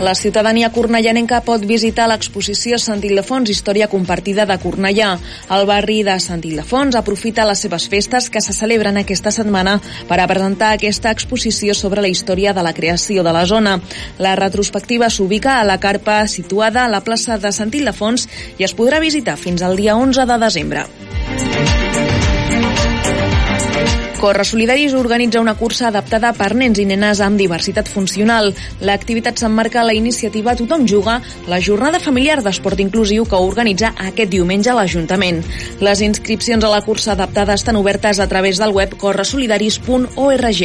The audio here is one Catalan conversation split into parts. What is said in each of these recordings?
La ciutadania cornellanenca pot visitar l'exposició Sant Ildefons Història Compartida de Cornellà. El barri de Sant Ildefons aprofita les seves festes que se celebren aquesta setmana per a presentar aquesta exposició sobre la història de la creació de la zona. La retrospectiva s'ubica a la carpa situada a la plaça de Sant Ildefons i es podrà visitar fins al dia 11 de desembre. Corre Solidaris organitza una cursa adaptada per nens i nenes amb diversitat funcional. L'activitat s'emmarca a la iniciativa Tothom juga, la jornada familiar d'esport inclusiu que organitza aquest diumenge l'Ajuntament. Les inscripcions a la cursa adaptada estan obertes a través del web corresolidaris.org.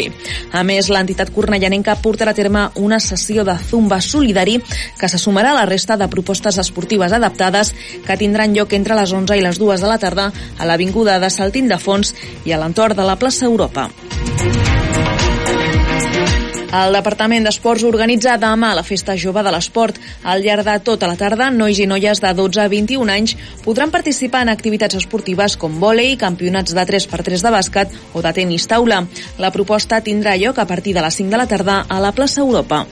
A més, l'entitat cornellanenca portarà a terme una sessió de Zumba Solidari que se sumarà a la resta de propostes esportives adaptades que tindran lloc entre les 11 i les 2 de la tarda a l'Avinguda de Saltín de Fons i a l'entorn de la plaça Europa. El Departament d'Esports organitza demà la Festa Jove de l'Esport. Al llarg de tota la tarda, nois i noies de 12 a 21 anys podran participar en activitats esportives com vòlei, campionats de 3x3 de bàsquet o de tenis taula. La proposta tindrà lloc a partir de les 5 de la tarda a la plaça Europa.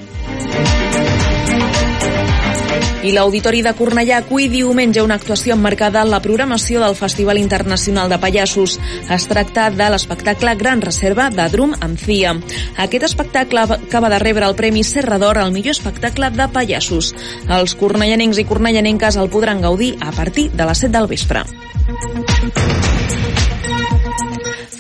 I l'Auditori de Cornellà acull diumenge una actuació emmarcada en la programació del Festival Internacional de Pallassos. Es tracta de l'espectacle Gran Reserva de Drum amb Cia. Aquest espectacle acaba de rebre el Premi Serrador al millor espectacle de pallassos. Els cornellanencs i cornellanenques el podran gaudir a partir de les 7 del vespre.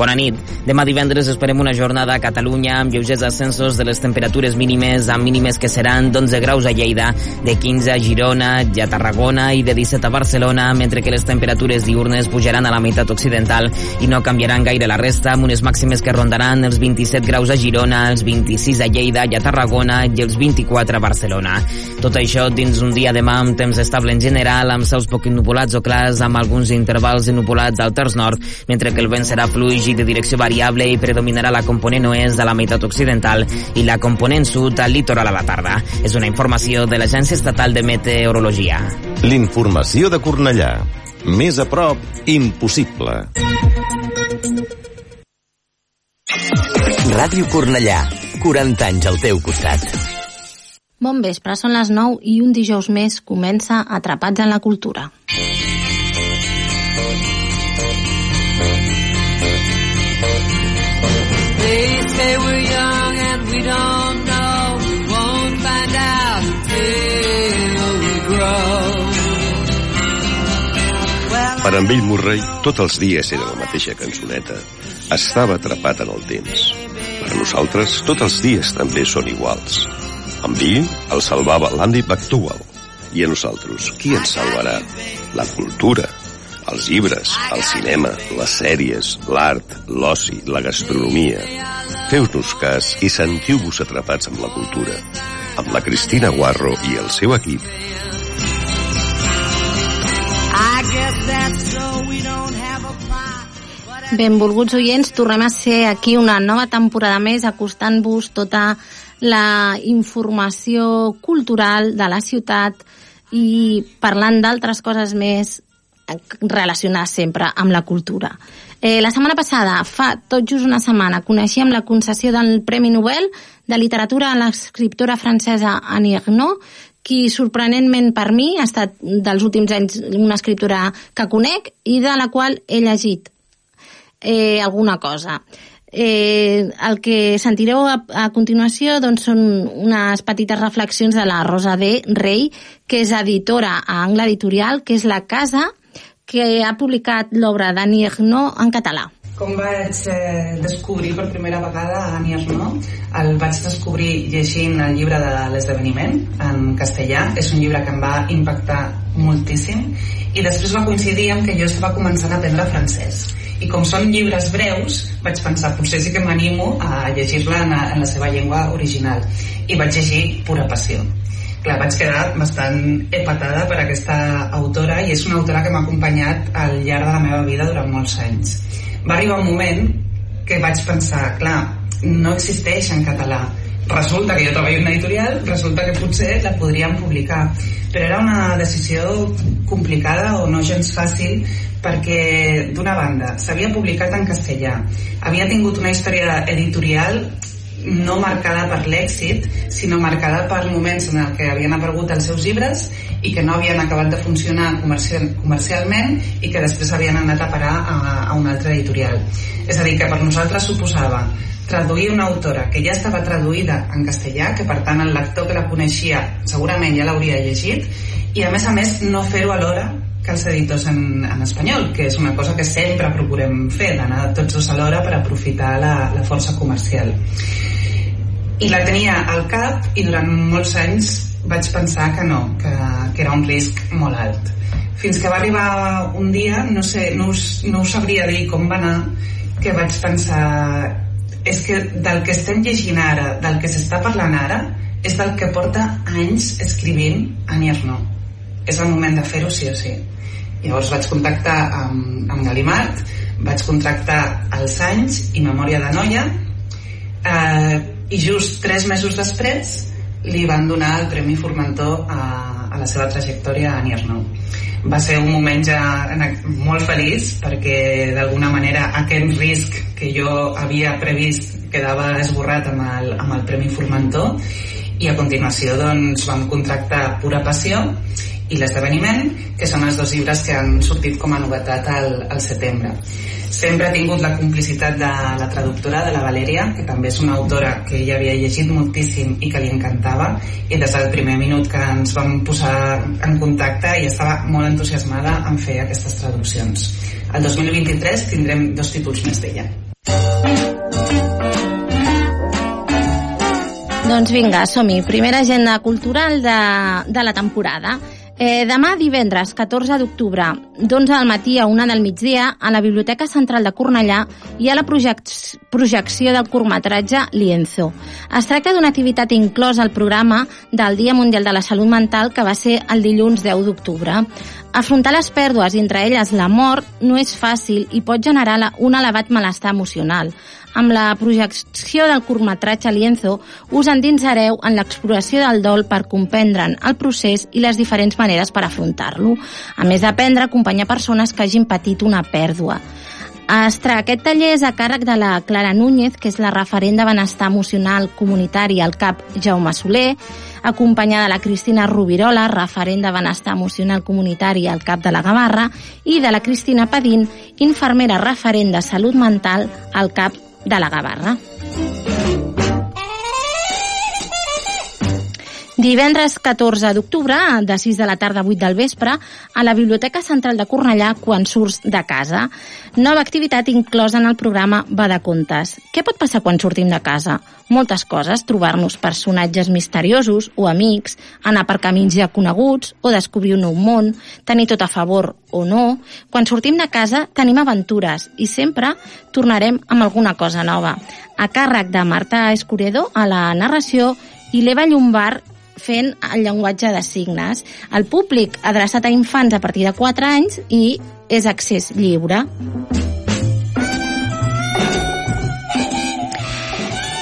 Bona nit. Demà divendres esperem una jornada a Catalunya amb lleugers ascensos de les temperatures mínimes, amb mínimes que seran d'11 graus a Lleida, de 15 a Girona i a Tarragona i de 17 a Barcelona, mentre que les temperatures diurnes pujaran a la meitat occidental i no canviaran gaire la resta, amb unes màximes que rondaran els 27 graus a Girona, els 26 a Lleida i a Tarragona i els 24 a Barcelona. Tot això dins un dia demà amb temps estable en general, amb cels poc ennupolats o clars, amb alguns intervals ennupolats al terç nord, mentre que el vent serà fluix i de direcció variable i predominarà la component oest de la meitat occidental i la component sud al litoral a la tarda. És una informació de l'Agència Estatal de Meteorologia. L'informació de Cornellà. Més a prop, impossible. Ràdio Cornellà. 40 anys al teu costat. Bon vespre, són les 9 i un dijous més comença Atrapats en la Cultura. Per amb ell Murray, tots els dies era la mateixa cançoneta. Estava atrapat en el temps. Per nosaltres, tots els dies també són iguals. Amb ell el salvava l'Andy McDowell. I a nosaltres, qui ens salvarà? La cultura, els llibres, el cinema, les sèries, l'art, l'oci, la gastronomia. Feu-nos cas i sentiu-vos atrapats amb la cultura. Amb la Cristina Guarro i el seu equip. Benvolguts oients, tornem a ser aquí una nova temporada més acostant-vos tota la informació cultural de la ciutat i parlant d'altres coses més relacionades sempre amb la cultura. Eh, la setmana passada, fa tot just una setmana, coneixíem la concessió del Premi Nobel de Literatura a l'escriptora francesa Annie Ernaux, qui sorprenentment per mi ha estat dels últims anys una escriptora que conec i de la qual he llegit eh, alguna cosa. Eh, el que sentireu a, a continuació doncs, són unes petites reflexions de la Rosa D. Rey, que és editora a Angla Editorial, que és la casa que ha publicat l'obra d'Annie Ernaux en català. Com vaig eh, descobrir per primera vegada Annie Ernaux? El vaig descobrir llegint el llibre de l'esdeveniment en castellà. És un llibre que em va impactar moltíssim i després va coincidir amb que jo estava començant a aprendre francès I com són llibres breus, vaig pensar, potser sí que m'animo a llegir-la en, en la seva llengua original. I vaig llegir Pura Passió. Clar, vaig quedar bastant epatada per aquesta autora i és una autora que m'ha acompanyat al llarg de la meva vida durant molts anys. Va arribar un moment que vaig pensar, clar, no existeix en català. Resulta que jo treballo en una editorial, resulta que potser la podríem publicar. Però era una decisió complicada o no gens fàcil perquè, d'una banda, s'havia publicat en castellà, havia tingut una història editorial no marcada per l'èxit, sinó marcada per moments en el que havien aparegut els seus llibres i que no havien acabat de funcionar comercial, comercialment i que després havien anat a parar a, a una altra editorial. És a dir, que per nosaltres suposava traduir una autora que ja estava traduïda en castellà, que per tant el lector que la coneixia segurament ja l'hauria llegit, i a més a més no fer-ho alhora que els editors en, en espanyol, que és una cosa que sempre procurem fer, d'anar tots dos alhora per aprofitar la, la força comercial. I la tenia al cap i durant molts anys vaig pensar que no, que, que era un risc molt alt. Fins que va arribar un dia, no sé, no us, no us sabria dir com va anar, que vaig pensar és que del que estem llegint ara, del que s'està parlant ara, és del que porta anys escrivint Annie Arnaud. És el moment de fer-ho sí o sí. Llavors vaig contactar amb, amb Galimard, vaig contractar Els anys i Memòria de Noia, eh, i just tres mesos després li van donar el Premi Formentor a, a la seva trajectòria a Annie Arnaud. Va ser un moment ja molt feliç perquè d'alguna manera aquest risc que jo havia previst quedava esborrat amb el, amb el Premi Formentor i a continuació doncs vam contractar Pura Passió i l'esdeveniment, que són els dos llibres que han sortit com a novetat al, al setembre. Sempre ha tingut la complicitat de la traductora, de la Valeria, que també és una autora que ella havia llegit moltíssim i que li encantava, i des del primer minut que ens vam posar en contacte i estava molt entusiasmada en fer aquestes traduccions. El 2023 tindrem dos títols més d'ella. Doncs vinga, som-hi. Primera agenda cultural de, de la temporada. Eh, demà divendres, 14 d'octubre, d'11 del matí a 1 del migdia, a la Biblioteca Central de Cornellà hi ha la projec projecció del curtmetratge Lienzo. Es tracta d'una activitat inclosa al programa del Dia Mundial de la Salut Mental que va ser el dilluns 10 d'octubre. Afrontar les pèrdues, entre elles la mort, no és fàcil i pot generar un elevat malestar emocional. Amb la projecció del curtmetratge Lienzo us endinsareu en l'exploració del dol per comprendre'n el procés i les diferents maneres per afrontar-lo, a més d'aprendre a acompanyar persones que hagin patit una pèrdua. Estra, aquest taller és a càrrec de la Clara Núñez, que és la referent de benestar emocional comunitari al CAP Jaume Soler, acompanyada de la Cristina Rubirola, referent de benestar emocional comunitari al CAP de la Gavarra, i de la Cristina Padín, infermera referent de salut mental al CAP de la Gavarra. Divendres 14 d'octubre, de 6 de la tarda a 8 del vespre, a la Biblioteca Central de Cornellà, quan surts de casa. Nova activitat inclosa en el programa Va de Contes. Què pot passar quan sortim de casa? Moltes coses, trobar-nos personatges misteriosos o amics, anar per camins ja coneguts o descobrir un nou món, tenir tot a favor o no. Quan sortim de casa tenim aventures i sempre tornarem amb alguna cosa nova. A càrrec de Marta Escuredo a la narració i l'Eva Llombard fent el llenguatge de signes. El públic adreçat a infants a partir de 4 anys i és accés lliure.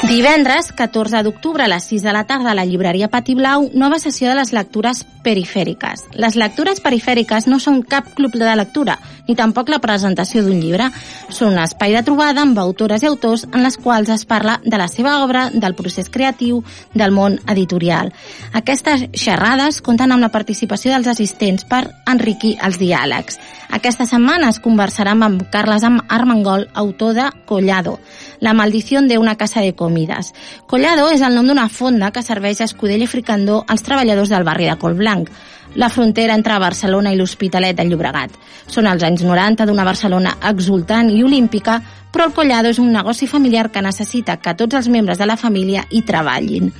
Divendres, 14 d'octubre, a les 6 de la tarda, a la llibreria Pati Blau, nova sessió de les lectures perifèriques. Les lectures perifèriques no són cap club de lectura, ni tampoc la presentació d'un llibre. Són un espai de trobada amb autores i autors en les quals es parla de la seva obra, del procés creatiu, del món editorial. Aquestes xerrades compten amb la participació dels assistents per enriquir els diàlegs. Aquesta setmana es conversarà amb Carles Armengol, autor de Collado, la maldición de una casa de comidas. Collado és el nom d'una fonda que serveix escudella i fricandó als treballadors del barri de Colblanc, la frontera entre Barcelona i l'Hospitalet de Llobregat. Són els anys 90 d'una Barcelona exultant i olímpica, però el Collado és un negoci familiar que necessita que tots els membres de la família hi treballin.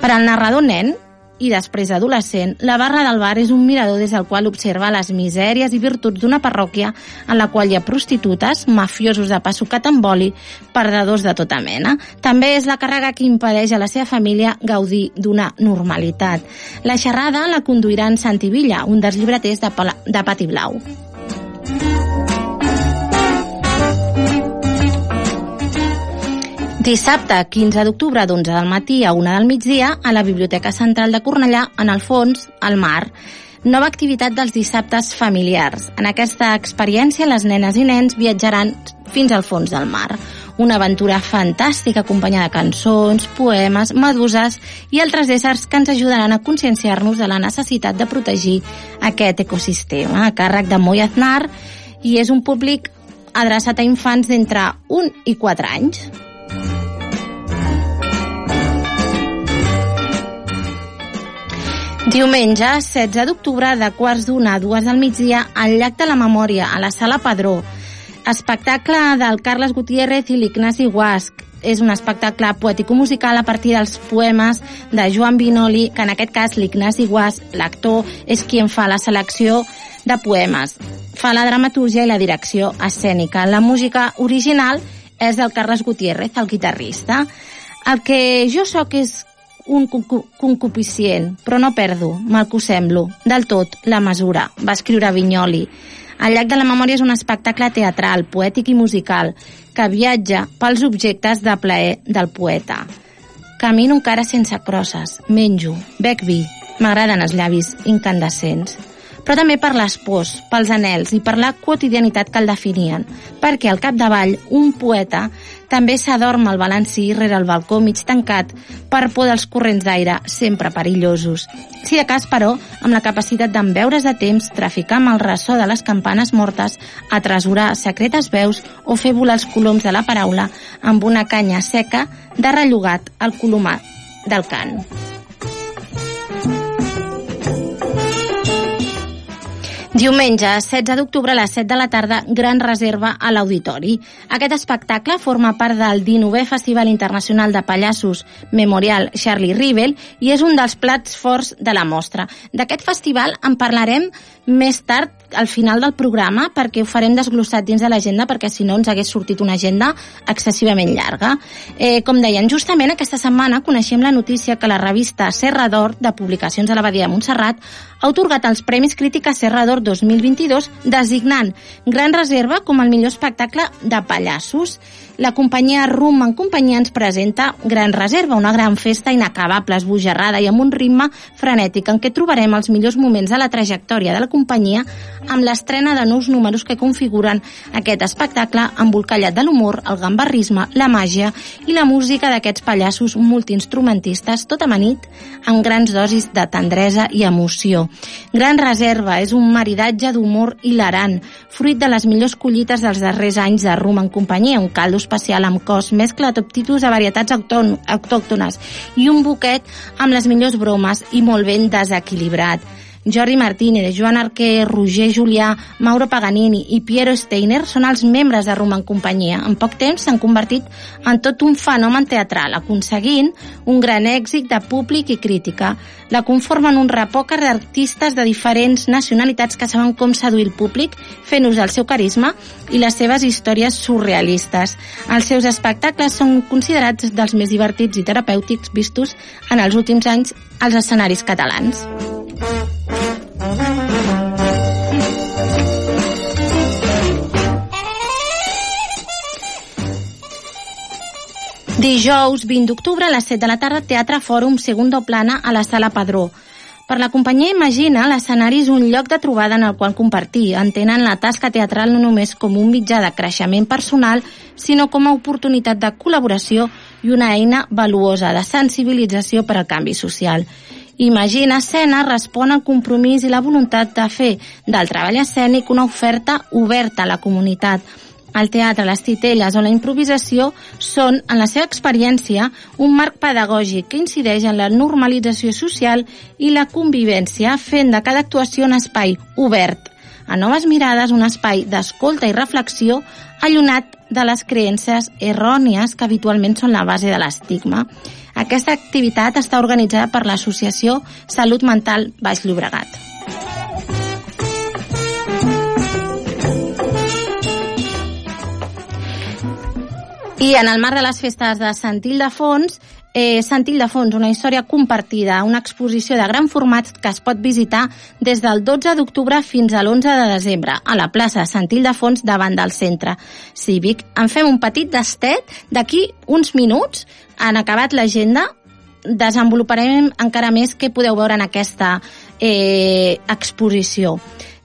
Per al narrador nen, i després d'adolescent, la barra del bar és un mirador des del qual observa les misèries i virtuts d'una parròquia en la qual hi ha prostitutes, mafiosos de passucat amb oli, perdedors de tota mena. També és la càrrega que impedeix a la seva família gaudir d'una normalitat. La xerrada la conduirà en Santi Villa, un dels llibreters de, Pala de Pati Blau. Dissabte, 15 d'octubre, d'11 del matí a 1 del migdia, a la Biblioteca Central de Cornellà, en el fons, al mar. Nova activitat dels dissabtes familiars. En aquesta experiència, les nenes i nens viatjaran fins al fons del mar. Una aventura fantàstica acompanyada de cançons, poemes, meduses i altres éssers que ens ajudaran a conscienciar-nos de la necessitat de protegir aquest ecosistema. A càrrec de Moy Aznar i és un públic adreçat a infants d'entre 1 i 4 anys. Diumenge, 16 d'octubre, de quarts d'una a dues del migdia, al llac de la Memòria, a la Sala Padró. Espectacle del Carles Gutiérrez i l'Ignasi Guasc. És un espectacle poètico-musical a partir dels poemes de Joan Vinoli, que en aquest cas l'Ignasi Guasc, l'actor, és qui en fa la selecció de poemes. Fa la dramatúrgia i la direcció escènica. La música original és del Carles Gutiérrez, el guitarrista. El que jo sóc és un concu concupiscient, però no perdo, mal que ho semblo, del tot, la mesura, va escriure Vinyoli. El llac de la memòria és un espectacle teatral, poètic i musical, que viatja pels objectes de plaer del poeta. Camino encara sense crosses, menjo, bec vi, m'agraden els llavis incandescents però també per les pors, pels anels i per la quotidianitat que el definien, perquè al capdavall un poeta també s'adorm al balancí rere el balcó mig tancat per por dels corrents d'aire sempre perillosos. Si de cas, però, amb la capacitat d'en veure's de temps, traficar amb el ressò de les campanes mortes, atresorar secretes veus o fer volar els coloms de la paraula amb una canya seca de rellogat al colomat del cant. Diumenge, 16 d'octubre, a les 7 de la tarda, gran reserva a l'Auditori. Aquest espectacle forma part del 19è Festival Internacional de Pallassos Memorial Charlie Rivel i és un dels plats forts de la mostra. D'aquest festival en parlarem més tard al final del programa perquè ho farem desglossat dins de l'agenda perquè si no ens hagués sortit una agenda excessivament llarga. Eh, com deien, justament aquesta setmana coneixem la notícia que la revista Serra d'Or de publicacions a l'Abadia de Montserrat ha otorgat els Premis Crítica Serra d'Or 2022 designant Gran Reserva com el millor espectacle de pallassos. La companyia Rum en companyia ens presenta Gran Reserva, una gran festa inacabable, esbojarrada i amb un ritme frenètic en què trobarem els millors moments de la trajectòria de la companyia amb l'estrena de nous números que configuren aquest espectacle embolcallat de l'humor, el gambarrisme, la màgia i la música d'aquests pallassos multiinstrumentistes tot amanit amb grans dosis de tendresa i emoció. Gran Reserva és un maridatge d'humor hilarant, fruit de les millors collites dels darrers anys de Rum en companyia, un caldo especial amb cos, mescla tot tipus de varietats autòctones i un buquet amb les millors bromes i molt ben desequilibrat. Jordi Martínez, Joan Arquer, Roger Julià, Mauro Paganini i Piero Steiner són els membres de Roma en companyia. En poc temps s'han convertit en tot un fenomen teatral, aconseguint un gran èxit de públic i crítica. La conformen un repòquer d'artistes de diferents nacionalitats que saben com seduir el públic, fent ús del seu carisma i les seves històries surrealistes. Els seus espectacles són considerats dels més divertits i terapèutics vistos en els últims anys als escenaris catalans. Dijous 20 d'octubre a les 7 de la tarda Teatre Fòrum Segundo Plana a la Sala Padró. Per la companyia Imagina, l'escenari és un lloc de trobada en el qual compartir. Entenen la tasca teatral no només com un mitjà de creixement personal, sinó com a oportunitat de col·laboració i una eina valuosa de sensibilització per al canvi social. Imagina Escena respon al compromís i la voluntat de fer del treball escènic una oferta oberta a la comunitat. El teatre, les titelles o la improvisació són, en la seva experiència, un marc pedagògic que incideix en la normalització social i la convivència, fent de cada actuació un espai obert, a noves mirades, un espai d'escolta i reflexió allunat de les creences errònies que habitualment són la base de l'estigma. Aquesta activitat està organitzada per l'Associació Salut Mental Baix Llobregat. I en el marc de les festes de Sant Ildefons, eh, Sant Ildefons, una història compartida, una exposició de gran format que es pot visitar des del 12 d'octubre fins a l'11 de desembre a la plaça Sant Ildefons davant del centre cívic. En fem un petit tastet. D'aquí uns minuts, han acabat l'agenda, desenvoluparem encara més què podeu veure en aquesta eh, exposició.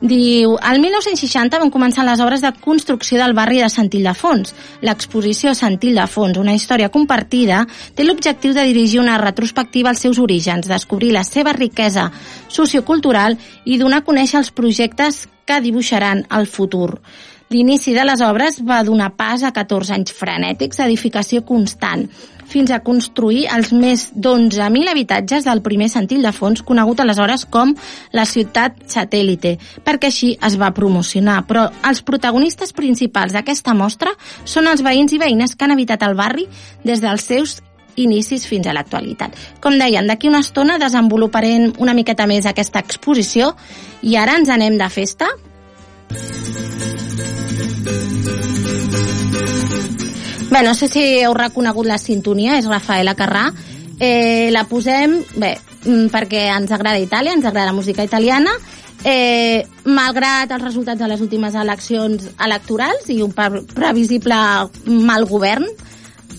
Diu, al 1960 van començar les obres de construcció del barri de Sant Ildefons. L'exposició Sant Ildefons, una història compartida, té l'objectiu de dirigir una retrospectiva als seus orígens, descobrir la seva riquesa sociocultural i donar a conèixer els projectes que dibuixaran el futur. L'inici de les obres va donar pas a 14 anys frenètics d'edificació constant, fins a construir els més d'11.000 habitatges del primer sentit de fons, conegut aleshores com la ciutat satèl·lite, perquè així es va promocionar. Però els protagonistes principals d'aquesta mostra són els veïns i veïnes que han habitat el barri des dels seus inicis fins a l'actualitat. Com deien, d'aquí una estona desenvoluparem una miqueta més aquesta exposició i ara ens anem de festa. Bé, no sé si heu reconegut la sintonia, és Rafaela Carrà. Eh, la posem, bé, mm, perquè ens agrada Itàlia, ens agrada la música italiana, eh, malgrat els resultats de les últimes eleccions electorals i un pre- previsible mal govern,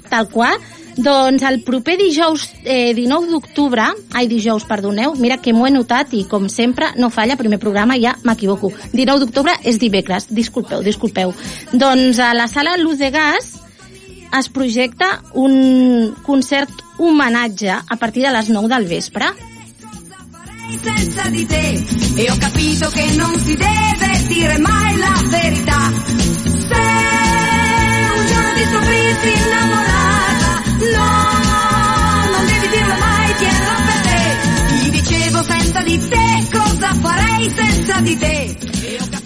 tal qual, doncs el proper dijous eh, 19 d'octubre, ai dijous, perdoneu, mira que m'ho he notat i com sempre no falla, primer programa ja m'equivoco. 19 d'octubre és dimecres, disculpeu, disculpeu. Doncs a la sala Luz de Gas es projecta un concert homenatge a partir de les 9 del vespre. e ho capito che non si deve dire mai la verità. Se un giorno ti scoprissi innamorata, no, non devi dirlo mai, tienilo per te. Ti dicevo senza di te, cosa farei senza di te?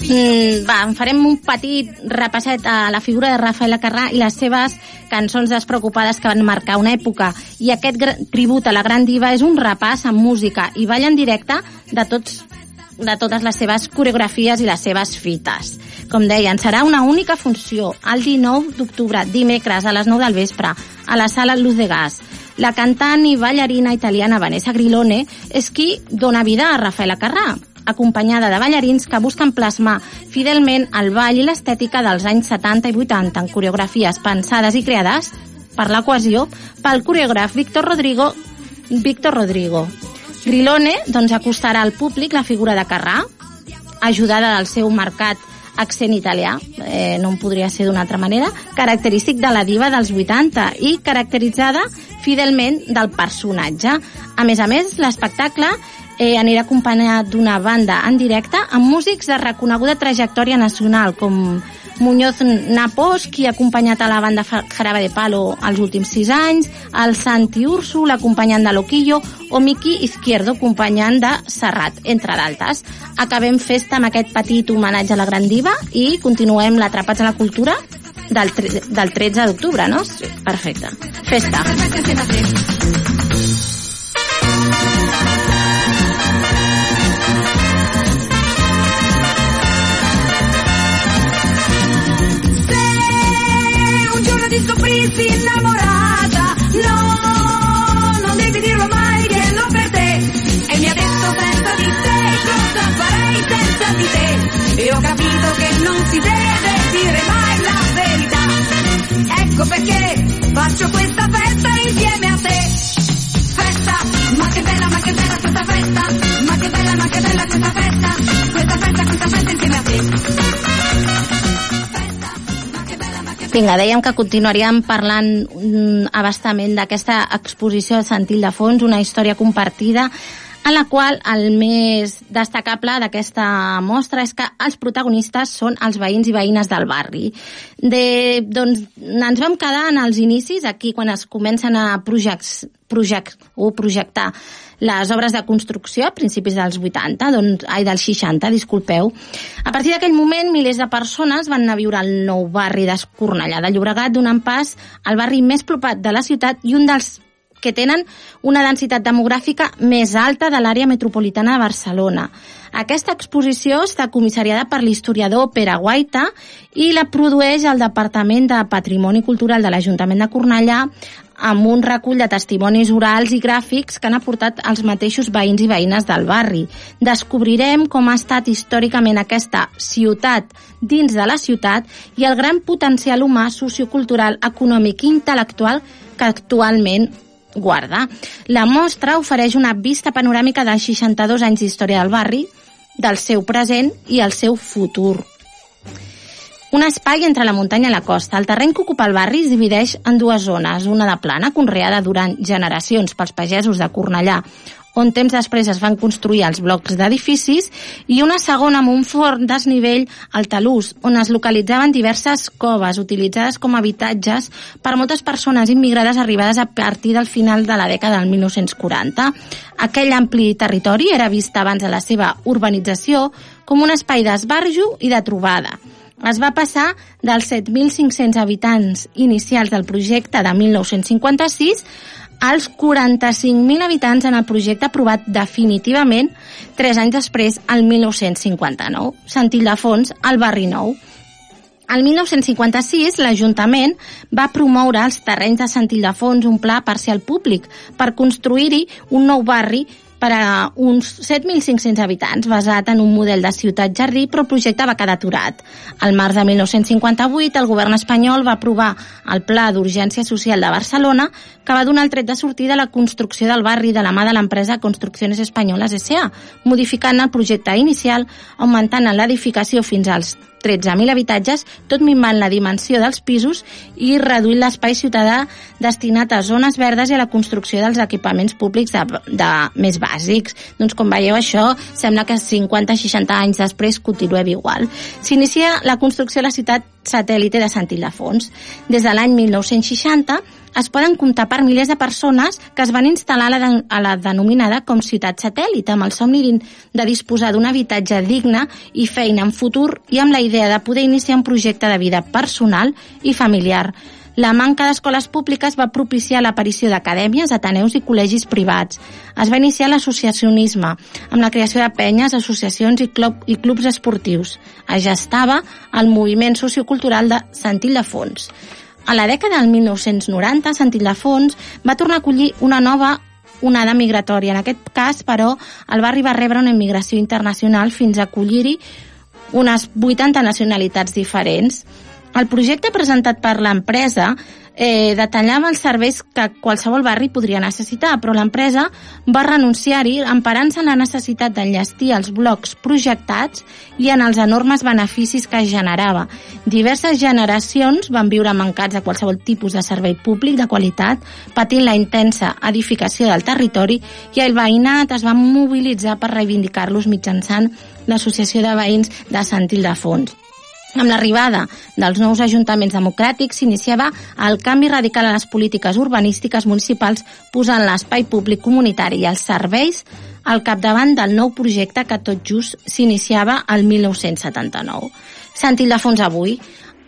Mm, va, en farem un petit repasset a la figura de Rafael Carrà i les seves cançons despreocupades que van marcar una època. I aquest tribut a la gran diva és un repàs amb música i ball en directe de tots de totes les seves coreografies i les seves fites. Com deien, serà una única funció el 19 d'octubre, dimecres, a les 9 del vespre, a la sala Luz de Gas. La cantant i ballarina italiana Vanessa Grilone és qui dona vida a Rafaela Carrà, acompanyada de ballarins que busquen plasmar fidelment el ball i l'estètica dels anys 70 i 80 en coreografies pensades i creades per la cohesió pel coreògraf Víctor Rodrigo Víctor Rodrigo. Grilone doncs, acostarà al públic la figura de Carrà, ajudada del seu marcat accent italià, eh, no en podria ser d'una altra manera, característic de la diva dels 80 i caracteritzada fidelment del personatge. A més a més, l'espectacle eh, anirà acompanyat d'una banda en directe amb músics de reconeguda trajectòria nacional, com Muñoz Napos, qui ha acompanyat a la banda Jarabe de Palo els últims sis anys, el Santi Úrsul, acompanyant de Loquillo, o Miki Izquierdo, acompanyant de Serrat, entre d'altres. Acabem festa amb aquest petit homenatge a la gran diva i continuem l'Atrapats a la Cultura del, del 13 d'octubre, no? Sí, perfecte. Festa. Se Ecco perché faccio questa festa insieme a te. Festa, ma che bella, ma che bella questa festa. Ma che bella, ma che bella questa festa. Questa festa, questa festa insieme a te. Vinga, dèiem que continuaríem parlant mm, abastament d'aquesta exposició de Sant Ildefons, una història compartida en la qual el més destacable d'aquesta mostra és que els protagonistes són els veïns i veïnes del barri. De, doncs ens vam quedar en els inicis, aquí quan es comencen a projects, project, o projectar les obres de construcció a principis dels 80, doncs, ai, dels 60, disculpeu. A partir d'aquell moment, milers de persones van anar a viure al nou barri d'Escornellà de Llobregat, donant pas al barri més propat de la ciutat i un dels que tenen una densitat demogràfica més alta de l'àrea metropolitana de Barcelona. Aquesta exposició està comissariada per l'historiador Pere Guaita i la produeix el Departament de Patrimoni Cultural de l'Ajuntament de Cornellà amb un recull de testimonis orals i gràfics que han aportat els mateixos veïns i veïnes del barri. Descobrirem com ha estat històricament aquesta ciutat dins de la ciutat i el gran potencial humà, sociocultural, econòmic i intel·lectual que actualment guarda. La mostra ofereix una vista panoràmica de 62 anys d'història del barri, del seu present i el seu futur. Un espai entre la muntanya i la costa. El terreny que ocupa el barri es divideix en dues zones, una de plana, conreada durant generacions pels pagesos de Cornellà, on temps després es van construir els blocs d'edificis, i una segona amb un forn desnivell al talús, on es localitzaven diverses coves utilitzades com a habitatges per moltes persones immigrades arribades a partir del final de la dècada del 1940. Aquell ampli territori era vist abans de la seva urbanització com un espai d'esbarjo i de trobada es va passar dels 7.500 habitants inicials del projecte de 1956 als 45.000 habitants en el projecte aprovat definitivament tres anys després, el 1959. Sant Ildefons, al barri nou. El 1956, l'Ajuntament va promoure als terrenys de Sant Ildefons un pla parcial públic per construir-hi un nou barri per a uns 7.500 habitants, basat en un model de ciutat-jardí, però el projecte va quedar aturat. Al març de 1958, el govern espanyol va aprovar el Pla d'Urgència Social de Barcelona, que va donar el tret de sortida a la construcció del barri de la mà de l'empresa Construcciones Espanyoles S.A., modificant el projecte inicial, augmentant l'edificació fins als 13.000 habitatges, tot minvant la dimensió dels pisos i reduint l'espai ciutadà destinat a zones verdes i a la construcció dels equipaments públics de, de més bàsics. Doncs com veieu això, sembla que 50-60 anys després continuem igual. S'inicia la construcció de la ciutat satèl·lite de Sant Ildefons. Des de l'any 1960 es poden comptar per milers de persones que es van instal·lar a la, de, a la denominada com ciutat satèl·lit, amb el somni de disposar d'un habitatge digne i feina en futur i amb la idea de poder iniciar un projecte de vida personal i familiar. La manca d'escoles públiques va propiciar l'aparició d'acadèmies, ateneus i col·legis privats. Es va iniciar l'associacionisme, amb la creació de penyes, associacions i, club, i clubs esportius. Es gestava el moviment sociocultural de Sant Ildefons. A la dècada del 1990, Sant Ildefons va tornar a acollir una nova onada migratòria. En aquest cas, però, el barri va rebre una immigració internacional fins a acollir-hi unes 80 nacionalitats diferents. El projecte presentat per l'empresa eh, detallava els serveis que qualsevol barri podria necessitar, però l'empresa va renunciar-hi emparant-se en la necessitat d'enllestir els blocs projectats i en els enormes beneficis que generava. Diverses generacions van viure mancats de qualsevol tipus de servei públic de qualitat, patint la intensa edificació del territori i el veïnat es va mobilitzar per reivindicar-los mitjançant l'Associació de Veïns de Sant Ildefons. Amb l'arribada dels nous ajuntaments democràtics s'iniciava el canvi radical a les polítiques urbanístiques municipals posant l'espai públic comunitari i els serveis al capdavant del nou projecte que tot just s'iniciava el 1979. Sant Ildefons avui.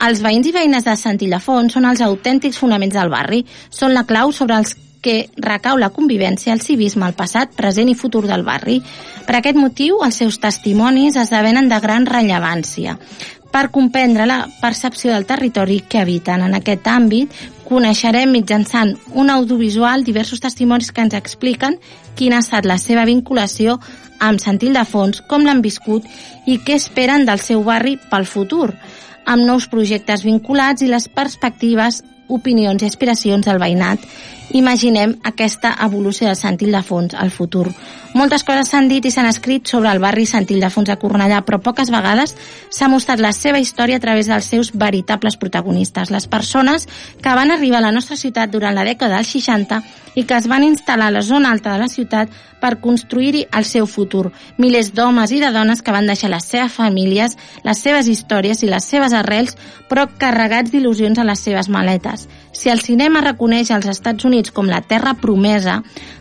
Els veïns i veïnes de Sant Ildefons són els autèntics fonaments del barri, són la clau sobre els que recau la convivència, el civisme, el passat, present i futur del barri. Per aquest motiu, els seus testimonis esdevenen de gran rellevància per comprendre la percepció del territori que habiten. En aquest àmbit coneixerem mitjançant un audiovisual diversos testimonis que ens expliquen quina ha estat la seva vinculació amb Sant Ildefons, com l'han viscut i què esperen del seu barri pel futur, amb nous projectes vinculats i les perspectives opinions i aspiracions del veïnat. Imaginem aquesta evolució de Sant Ildefons al futur. Moltes coses s'han dit i s'han escrit sobre el barri Sant Ildefons a Cornellà, però poques vegades s'ha mostrat la seva història a través dels seus veritables protagonistes, les persones que van arribar a la nostra ciutat durant la dècada dels 60 i que es van instal·lar a la zona alta de la ciutat per construir-hi el seu futur. Milers d'homes i de dones que van deixar les seves famílies, les seves històries i les seves arrels, però carregats d'il·lusions a les seves maletes. Si el cinema reconeix als Estats Units com la terra promesa,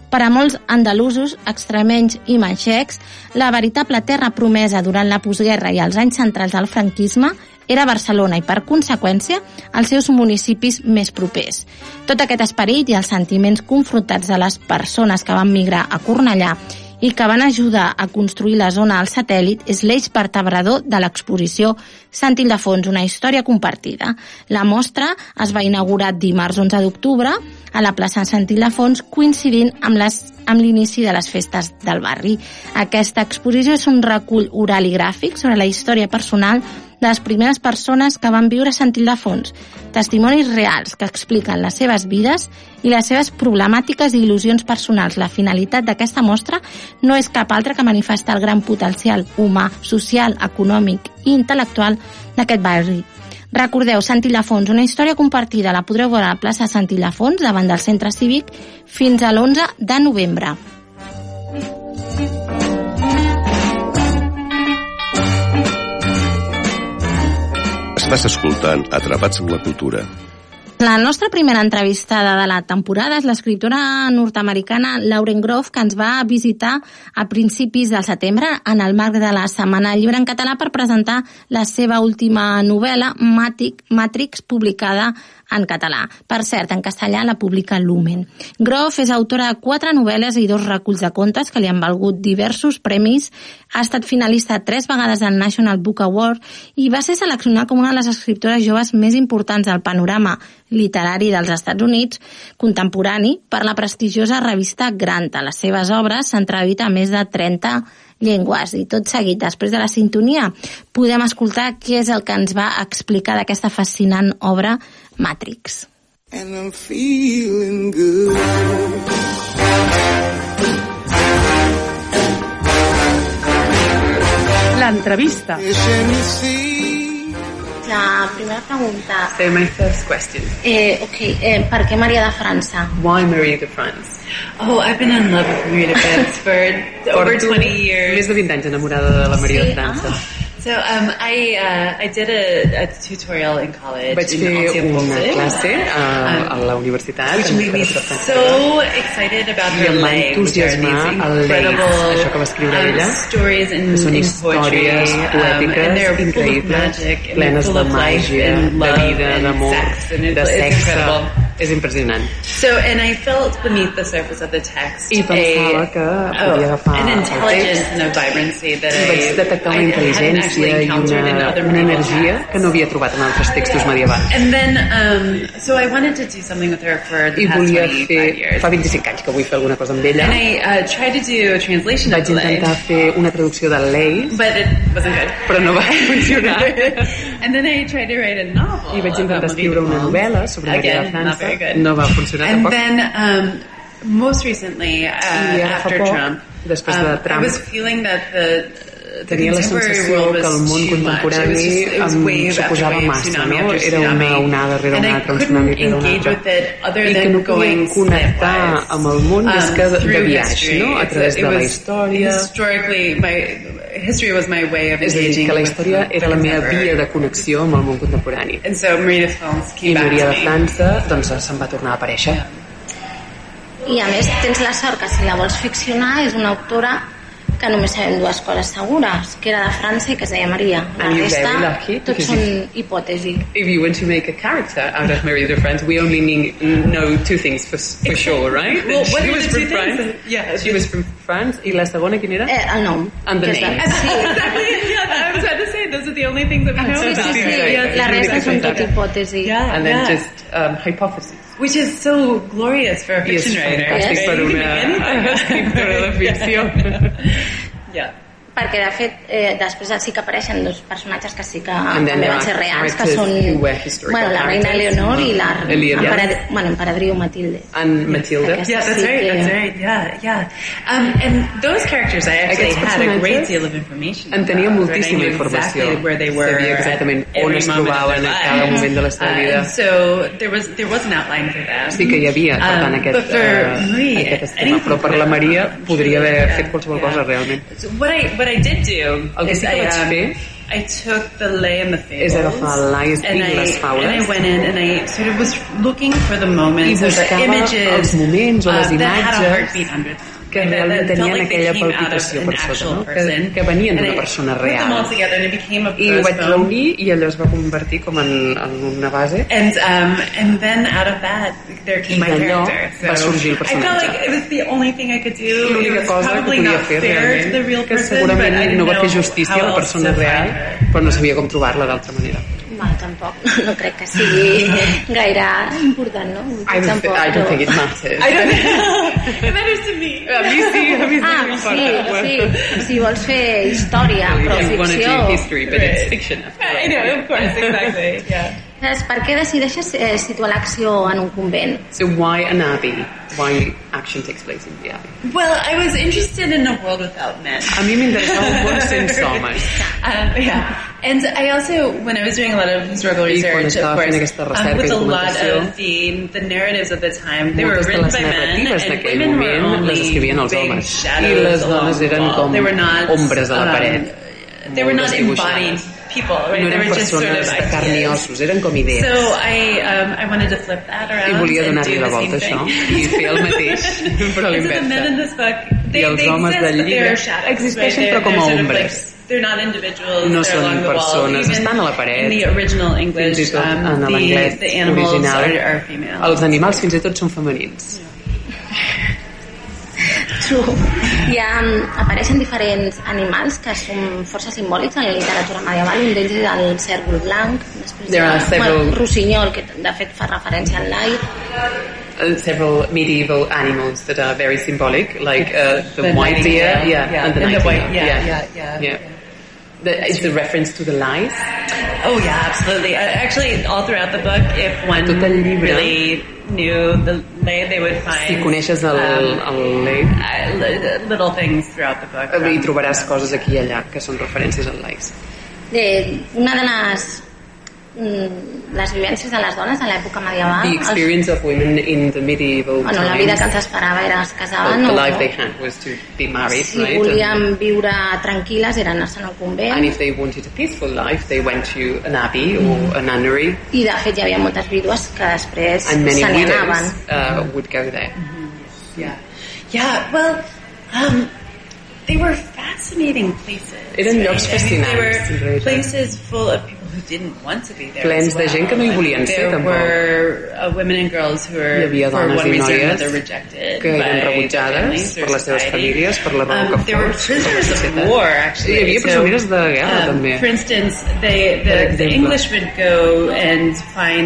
per a molts andalusos, extremenys i manxecs, la veritable terra promesa durant la postguerra i els anys centrals del franquisme era Barcelona i, per conseqüència, els seus municipis més propers. Tot aquest esperit i els sentiments confrontats de les persones que van migrar a Cornellà i que van ajudar a construir la zona al satèl·lit és l'eix vertebrador de l'exposició Sant Ildefons, una història compartida. La mostra es va inaugurar dimarts 11 d'octubre a la plaça Sant Ildefons, coincidint amb les amb l'inici de les festes del barri. Aquesta exposició és un recull oral i gràfic sobre la història personal de les primeres persones que van viure a Sant Ildefons, testimonis reals que expliquen les seves vides i les seves problemàtiques i il·lusions personals. La finalitat d'aquesta mostra no és cap altra que manifestar el gran potencial humà, social, econòmic i intel·lectual d'aquest barri. Recordeu, Sant Ildefons, una història compartida, la podreu veure a la plaça Sant Ildefons, davant del centre cívic, fins a l'11 de novembre. Estàs escoltant Atrapats amb la cultura. La nostra primera entrevistada de la temporada és l'escriptora nord-americana Lauren Grove, que ens va visitar a principis del setembre en el marc de la Setmana Llibre en Català per presentar la seva última novel·la, Matrix, publicada en català. Per cert, en castellà la publica Lumen. Groff és autora de quatre novel·les i dos reculls de contes que li han valgut diversos premis. Ha estat finalista tres vegades al National Book Award i va ser seleccionada com una de les escriptores joves més importants del panorama literari dels Estats Units contemporani per la prestigiosa revista Granta. Les seves obres s'han traduït a més de 30 llengües i tot seguit, després de la sintonia, podem escoltar què és el que ens va explicar d'aquesta fascinant obra Matrix. And I'm feeling good. L'entrevista. La primera pregunta. So my first question. Eh, ok, eh, per què Maria de França? Why Maria de France? Oh, I've been in love with Maria de France for over Porto 20 years. Més de 20 anys enamorada de la Maria Sí? de França. So um, I uh, I did a, a tutorial in college Vaig in fer una classe a, a Um, la universitat. which made me so excited about her are entusiasmar el incredible això que va escriure um, ella. stories in, que són in poetry, històries um, poètiques of increïbles, plenes de life màgia, de vida, d'amor, de sexe. És impressionant. So, and I felt beneath the surface of the text I pensava a, que podia agafar an el intelligence and a vibrancy that i vaig I, detectar una intel·ligència actually i encountered in una, other una energia texts. que no havia trobat en altres textos medievals. And then, um, so I wanted to do something with her for the I past volia 25 fer, years. fa 25 anys que vull fer alguna cosa amb ella. And I uh, tried to do a translation Vaig of the lay, intentar fer una traducció de Leis, but it wasn't good. però no va funcionar. and then I tried to write a novel. I vaig intentar escriure una novel·la sobre Maria de França. Very good. No va funcionar And then, um, most recently, uh, I ara fa after Trump, de um, Trump, I was feeling that the tenia la sensació que el món contemporani em suposava massa, no? Era una onada rere una I altra, un tsunami rere un engage altre. with it other I que no podia going connectar amb el món més um, que de, de viatge, no? A través de la història. History was my way of És a dir, engaging que la història era la meva via de connexió amb el món contemporani. And so Maria de France I came back Maria de. França doncs, se'n va tornar a aparèixer. I a més tens la sort que si la vols ficcionar és una autora que només sabem dues coses segures, que era de França i que es deia Maria. La And you're resta, very lucky, tots because són hipòtesi. If you want to make a character out of Maria de France, we only need, know two things for, for sure, right? Well, That she are was from? France. Yeah. She was from France. I la segona, quina era? Eh, el nom. And the name. Sí. yeah, I was those are the only things that we know Sí, sí, about sí. her. Yeah, La it's resta really són tot fantastic. hipòtesi. Yeah, And then yeah. just um, hypothesis. Which is so glorious for a I és fiction writer. fantàstic Yes. per una Anything. escriptora de ficció. Yeah. Perquè de fet eh, després sí que apareixen dos personatges que sí que també van ser reals que són bueno, la reina. Leonor i la bueno, emperadriu Matilde And Matilda. Aquesta Yeah, that's right. That's right. Yeah, yeah. Um, and those characters, I actually had a great deal of information. En tenia moltíssima informació. Exactly where they were. Sabia exactament on es trobaven a cada moment de la seva Uh, vida. so there was there was an outline for that. Sí que hi havia, per tant, Um, aquest, eh, Marie, aquest esquema. Però per la Maria podria haver fet qualsevol cosa, realment. So what I what I did do que is I, um, I took the lay and the fables. És agafar l'Ais and i and I went in and I sort of was looking for the moments the images els moments o les uh, that had a heartbeat under them. Que realment tenien like aquella palpitació per sota, no? que, que venien d'una persona real. I ho vaig reunir i allò es va convertir com en, en una base And um, and then out of that, there came I my d'allò character. va sorgir el I felt personatge. like it was the only thing I could do. L'única was cosa que podia fer realment que segurament no va fer justícia a la persona real però no sabia com trobar-la d'altra manera Bueno, tampoc, no crec que sigui gaire important, no? I don't, Tampoc, I don't no. think it matters I don't it matters to me. a mi sí, a mi sí Ah, m'importa. sí, sí. Si vols fer història, però You want to ficció... do history, but it's fiction. I know, of course, exactly. Yeah. Saps, per què decideixes eh, situar l'acció en un convent? So why an abbey? Why action takes place in the abbey? Well, I was interested in a world without men. A mi m'interessava un món sense homes. Um, yeah. And I also, when I was doing a lot of historical research, of course, um, with a lot of the, the narratives of the time, they were written by men, and women were only big shadows les along dones the eren wall. com They were not, ombres a la um. They were not embodied people, right? No they eren were just sort of persones de carn i ossos, eren com idees. So I, um, I wanted to flip that around I volia donar-li do la volta això i fer el mateix, però a And so the men in l'inversa. this book, they, I els they homes exist, del llibre existeixen right? però com a they're sort of ombres. like- they're not individuals. No they're són the persones, estan a la paret. In the original English, Fins i tot um, en the, l'anglès the animals original, are, are female. els animals fins i tot són femenins. True. Hi ha, mm, apareixen diferents animals que són força simbòlics en la literatura medieval. Un d'ells és el cèrvol blanc, després There hi ha- are several- bueno, rossinyol, que de fet fa referència al lai. Uh, several medieval animals that are very symbolic, like uh, the, The white deer, yeah, yeah, and the and the white- yeah, yeah, yeah. The, it's a reference to the lies. Oh yeah, absolutely. Uh, actually, all throughout the book, if one Tot el llibre. really knew the lay, they would find Si coneixes el, um, el lei, uh, li- little things throughout the book. hi um, trobaràs coses aquí i allà que són referències al lies. De, una de les, les vivències de les dones a l'època medieval. The experience of women in the medieval bueno, la vida que ens esperava era es the, casaven the o, life they had was to be married, si right? volien viure tranquil·les era anar-se'n al convent and if they wanted a peaceful life, they went to an abbey or a nunnery, i de fet hi havia moltes vídues que després and many se n'hi widows anaven. uh, would go there. Yeah. Yeah, well, um, they were fascinating places. Eren llocs right? I mean, fascinants, they were places full of people Plens de gent que no hi volien ser, tampoc. uh, Hi havia dones one i noies que eren rebutjades per les seves famílies, per la raó Um, que fos, per la societat. Hi havia So, prisioneres de guerra, um, també. Per exemple.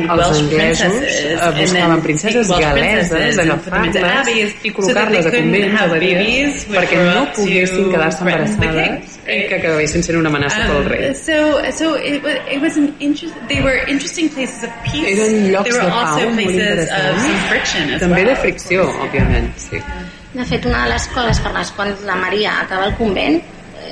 Els anglesos eh, buscaven princeses galeses, agafar-les i col·locar-les a convents babies which perquè no poguessin quedar-se embarassades i que acabessin sent una amenaça pel rei. Um, so, so it it was an interest. They were interesting places of peace. Eren llocs they were de also pau molt places of some interessants. friction as També well. de fricció, òbviament, sí. De fet, una de les coses per les quals la Maria acaba al convent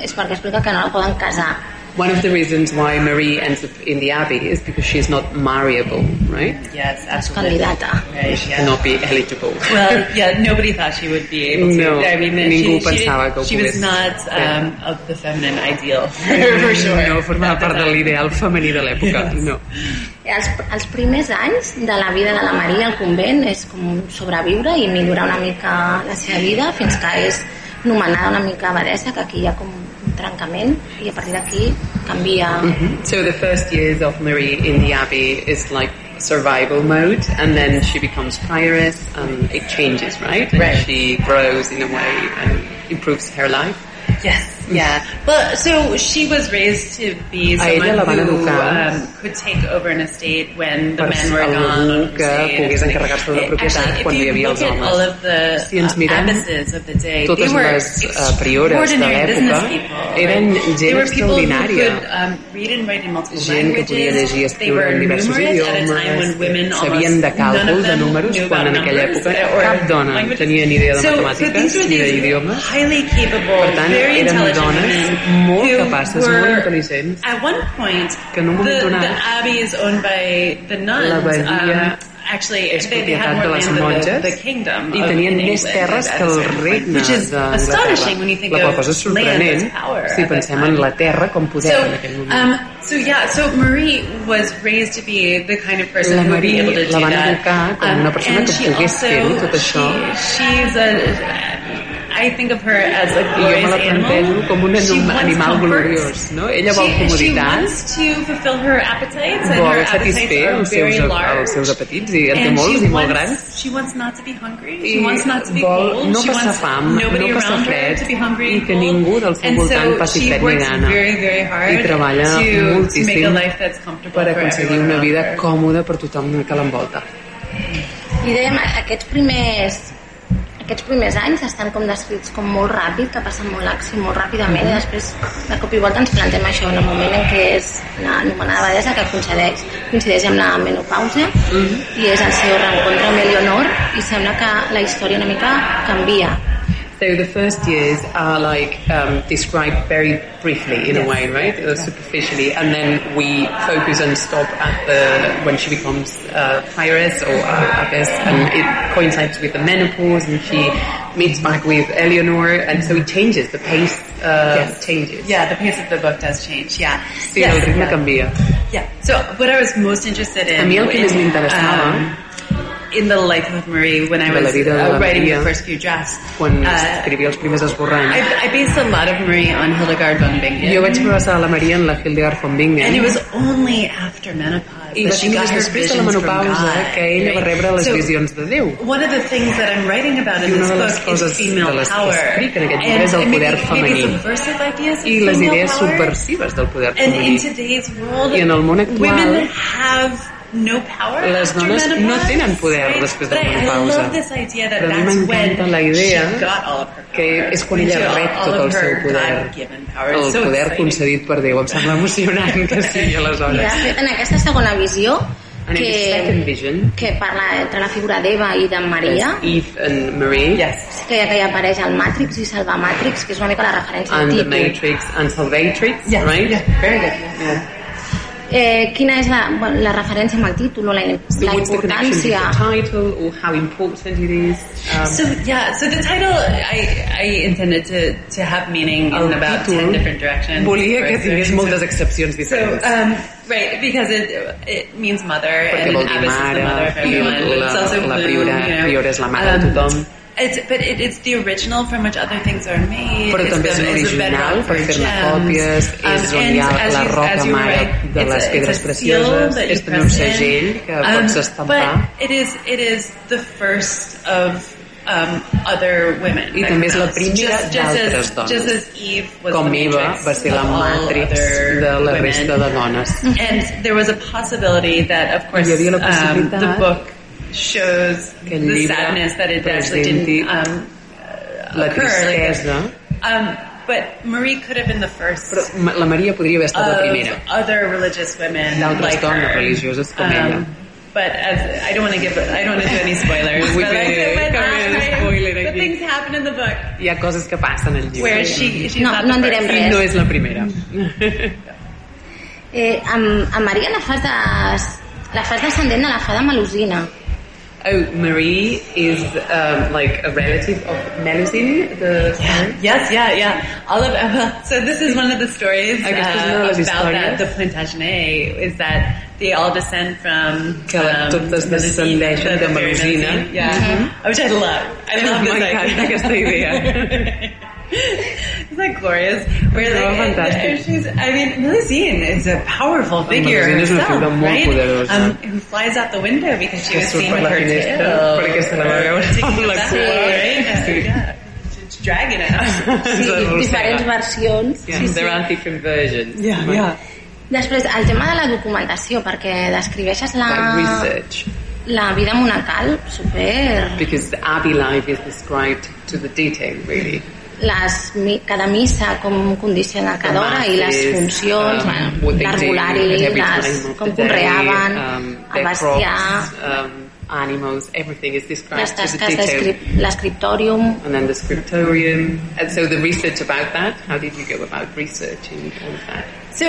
és perquè explica que no la poden casar. One of the reasons why Marie ends up in the abbey is because she's not marriable, right? Yes, absolutely. candidata. Right, She yeah. cannot be eligible. Well, yeah, nobody thought she would be able to. No, I mean, ningú she, she, pensava que ho she was not um, of the feminine ideal, for sure. No formava part de l'ideal femení de l'època, no. Els, els primers anys de la vida de la Maria al convent és com sobreviure i millorar una mica la seva vida fins que és nomenada una mica abadessa, que aquí hi ha com trencament i a partir d'aquí canvia... Mhm. So the first years of Marie in the abbey is like survival mode, and then she becomes prioress, and it changes, right? And Right. she grows in a way and improves her life. Yes, Yeah. Well, so she was raised to be someone who um, could take over an estate when the men were gone. que pogués encarregar-se de la propietat Actually, quan if hi havia els all homes. of the Si ens um, mirem of the day, totes they were les uh, priores de l'època eren gent extraordinària. could um, gent que podia languages. llegir i escriure en diversos idiomes, sabien de càlcul, de números, quan en aquella època cap dona tenia ni idea de matemàtiques ni d'idiomes. highly capable, Per tant, very eren intelligent dones molt capaces, molt intel·ligents, At one point, que en un moment the, donat the abbey is owned by the nuns. L'abadia um, actually, és they, they had propietat de les monges the kingdom i tenien més terres que el regne think La qual cosa és sorprenent si pensem en la terra com poder So, en aquell moment. um, so yeah, so Marie was raised to be the kind of person La who would be Marie able to do la van that. educar com una persona and que she pogués also- tot això. She, she's a, I think of her as a I jo me glorious la animal. plantejo com un She animal comfort. gloriós, no? Ella vol She- She comoditat, wants to fulfill her appetites, and vol her appetites satisfer are els very seus, large. els seus apetits i en té And molts she i molt wants- grans. She wants not to be hungry. I She wants not to be vol cold. no she passar wants fam, nobody no passar around her fred to be hungry i and que cold. ningú del seu and voltant so passi she fred ni works gana. very, very hard I treballa to, to make a moltíssim life that's comfortable per for aconseguir everyone una vida còmoda per tothom que l'envolta. I dèiem, aquests primers aquests primers anys estan com descrits com molt ràpid, que passen molt l'acció molt ràpidament i després de cop i volta ens plantem això en el moment en què és l'anomenada bellesa que coincideix, coincideix amb la menopausa i és el seu reencontre amb Eleonor i sembla que la història una mica canvia So the first years are like um, described very briefly in Yes. a way, right? Superficially, and then we focus and stop at the when she becomes uh, prioress or uh, abbess, and it coincides with the menopause, and she meets back with Eleanor, and so it changes. The pace uh, Yes. changes. Yeah, the pace of the book does change. Yeah. Sí, Yes, el yeah. Yeah. So what I was most interested in A mi el que més in, um, in the life of Marie when I was uh, writing Maria, the first few drafts. quan uh, escrivia els primers esborranys, I, I based a lot of Marie on Hildegard von Bingen. jo vaig basar la Maria en la Hildegard von Bingen, And it was only after menopause i that va she ser got her després de la menopausa God. que ella va rebre les So, visions de Déu. One of the things that I'm writing about in this book is female de les que power. escric en aquest llibre and, és el poder femení. i les idees subversives del poder And in femení. today's world, I en el món actual, women have no power les dones no tenen poder right? després de la menopausa. Però a mi m'encanta la idea que és quan ella rep tot el seu poder, el so poder exciting. concedit per Déu. Em sembla emocionant que sigui aleshores. fet, en aquesta segona visió que, vision, que parla entre la figura d'Eva i de Maria Eve and Marie, Yes. que, que hi apareix el Matrix i Salva Matrix, que és una mica la referència al and the títol. Matrix and Salvatrix, Yes, right? yeah, very good. Yeah. Eh, quina és la, bueno, la referència amb el títol o la, So la importància? the title or how important it is? Um, So yeah, so the title I I intended to to have meaning in el about títol ten different directions. volia que tingués so- moltes excepcions So diferents. um, right, because it it means mother Perquè and abbess is the mother of everyone. la- it's also la blue, priora- you know. priora és la mare de Um, tothom. It's, but it, it's the original from which other things are made. Però també és l'original per fer-ne gems. còpies, Um, és on and hi ha la you- roca mare write, de les a- pedres precioses, és també un segell que Um, pots estampar. But it is, it is the first of um, other women. I també és la primera d'altres dones. Just as Eve was Com the Eva va ser la matrix de la women. resta de dones. And there was a possibility that, of course, um, the book shows the llibre sadness that it actually didn't um, la occur. Like, tristesa, um, but Marie could have been the first però la Maria podria haver estat la primera. other religious women like dones her. religioses com Um, ella. But as I don't want to give, I don't want to do any spoilers. Vull but, like, dir, but, spoiler but things happen in the book Hi ha coses que passen al llibre. where she, she's No, not no en the direm. I no res. és la primera. Eh, amb, amb Maria la fas, de, la fas descendent de la fada Melusina. Oh, Marie is um, like a relative of Melusine, the Yes, yeah, yeah. All of well, so this is one of the stories uh, Aquesta és una de about that, the Plantagenet is that they all descend from Que totes descendeixen the- de the very Melusina. Melusine, Yeah, which I love. I love this M'encanta idea. aquesta idea. Isn't that glorious? Where No, like, fantastic. she's, I mean, Melusine is a powerful figure Melusine herself, right? Um, who flies out the window because she was seen with her tail. perquè se la va veure amb la cua. right? Sí. Yeah. out. Sí, diferents versions. Yeah, sí, sí. there are different versions. Yeah, yeah. Després, el tema de la documentació, perquè descriveixes la, research. la vida monacal super... Because the Abbey life is described to the detail, really. Les, cada missa, com condiciona cada hora, i les funcions, um, of com conreaven, um, el bestiar, um, animals, everything is described les to the detail. l'escriptòrium, And then the scriptorium. And so the research about that, how did you go about researching all of that? So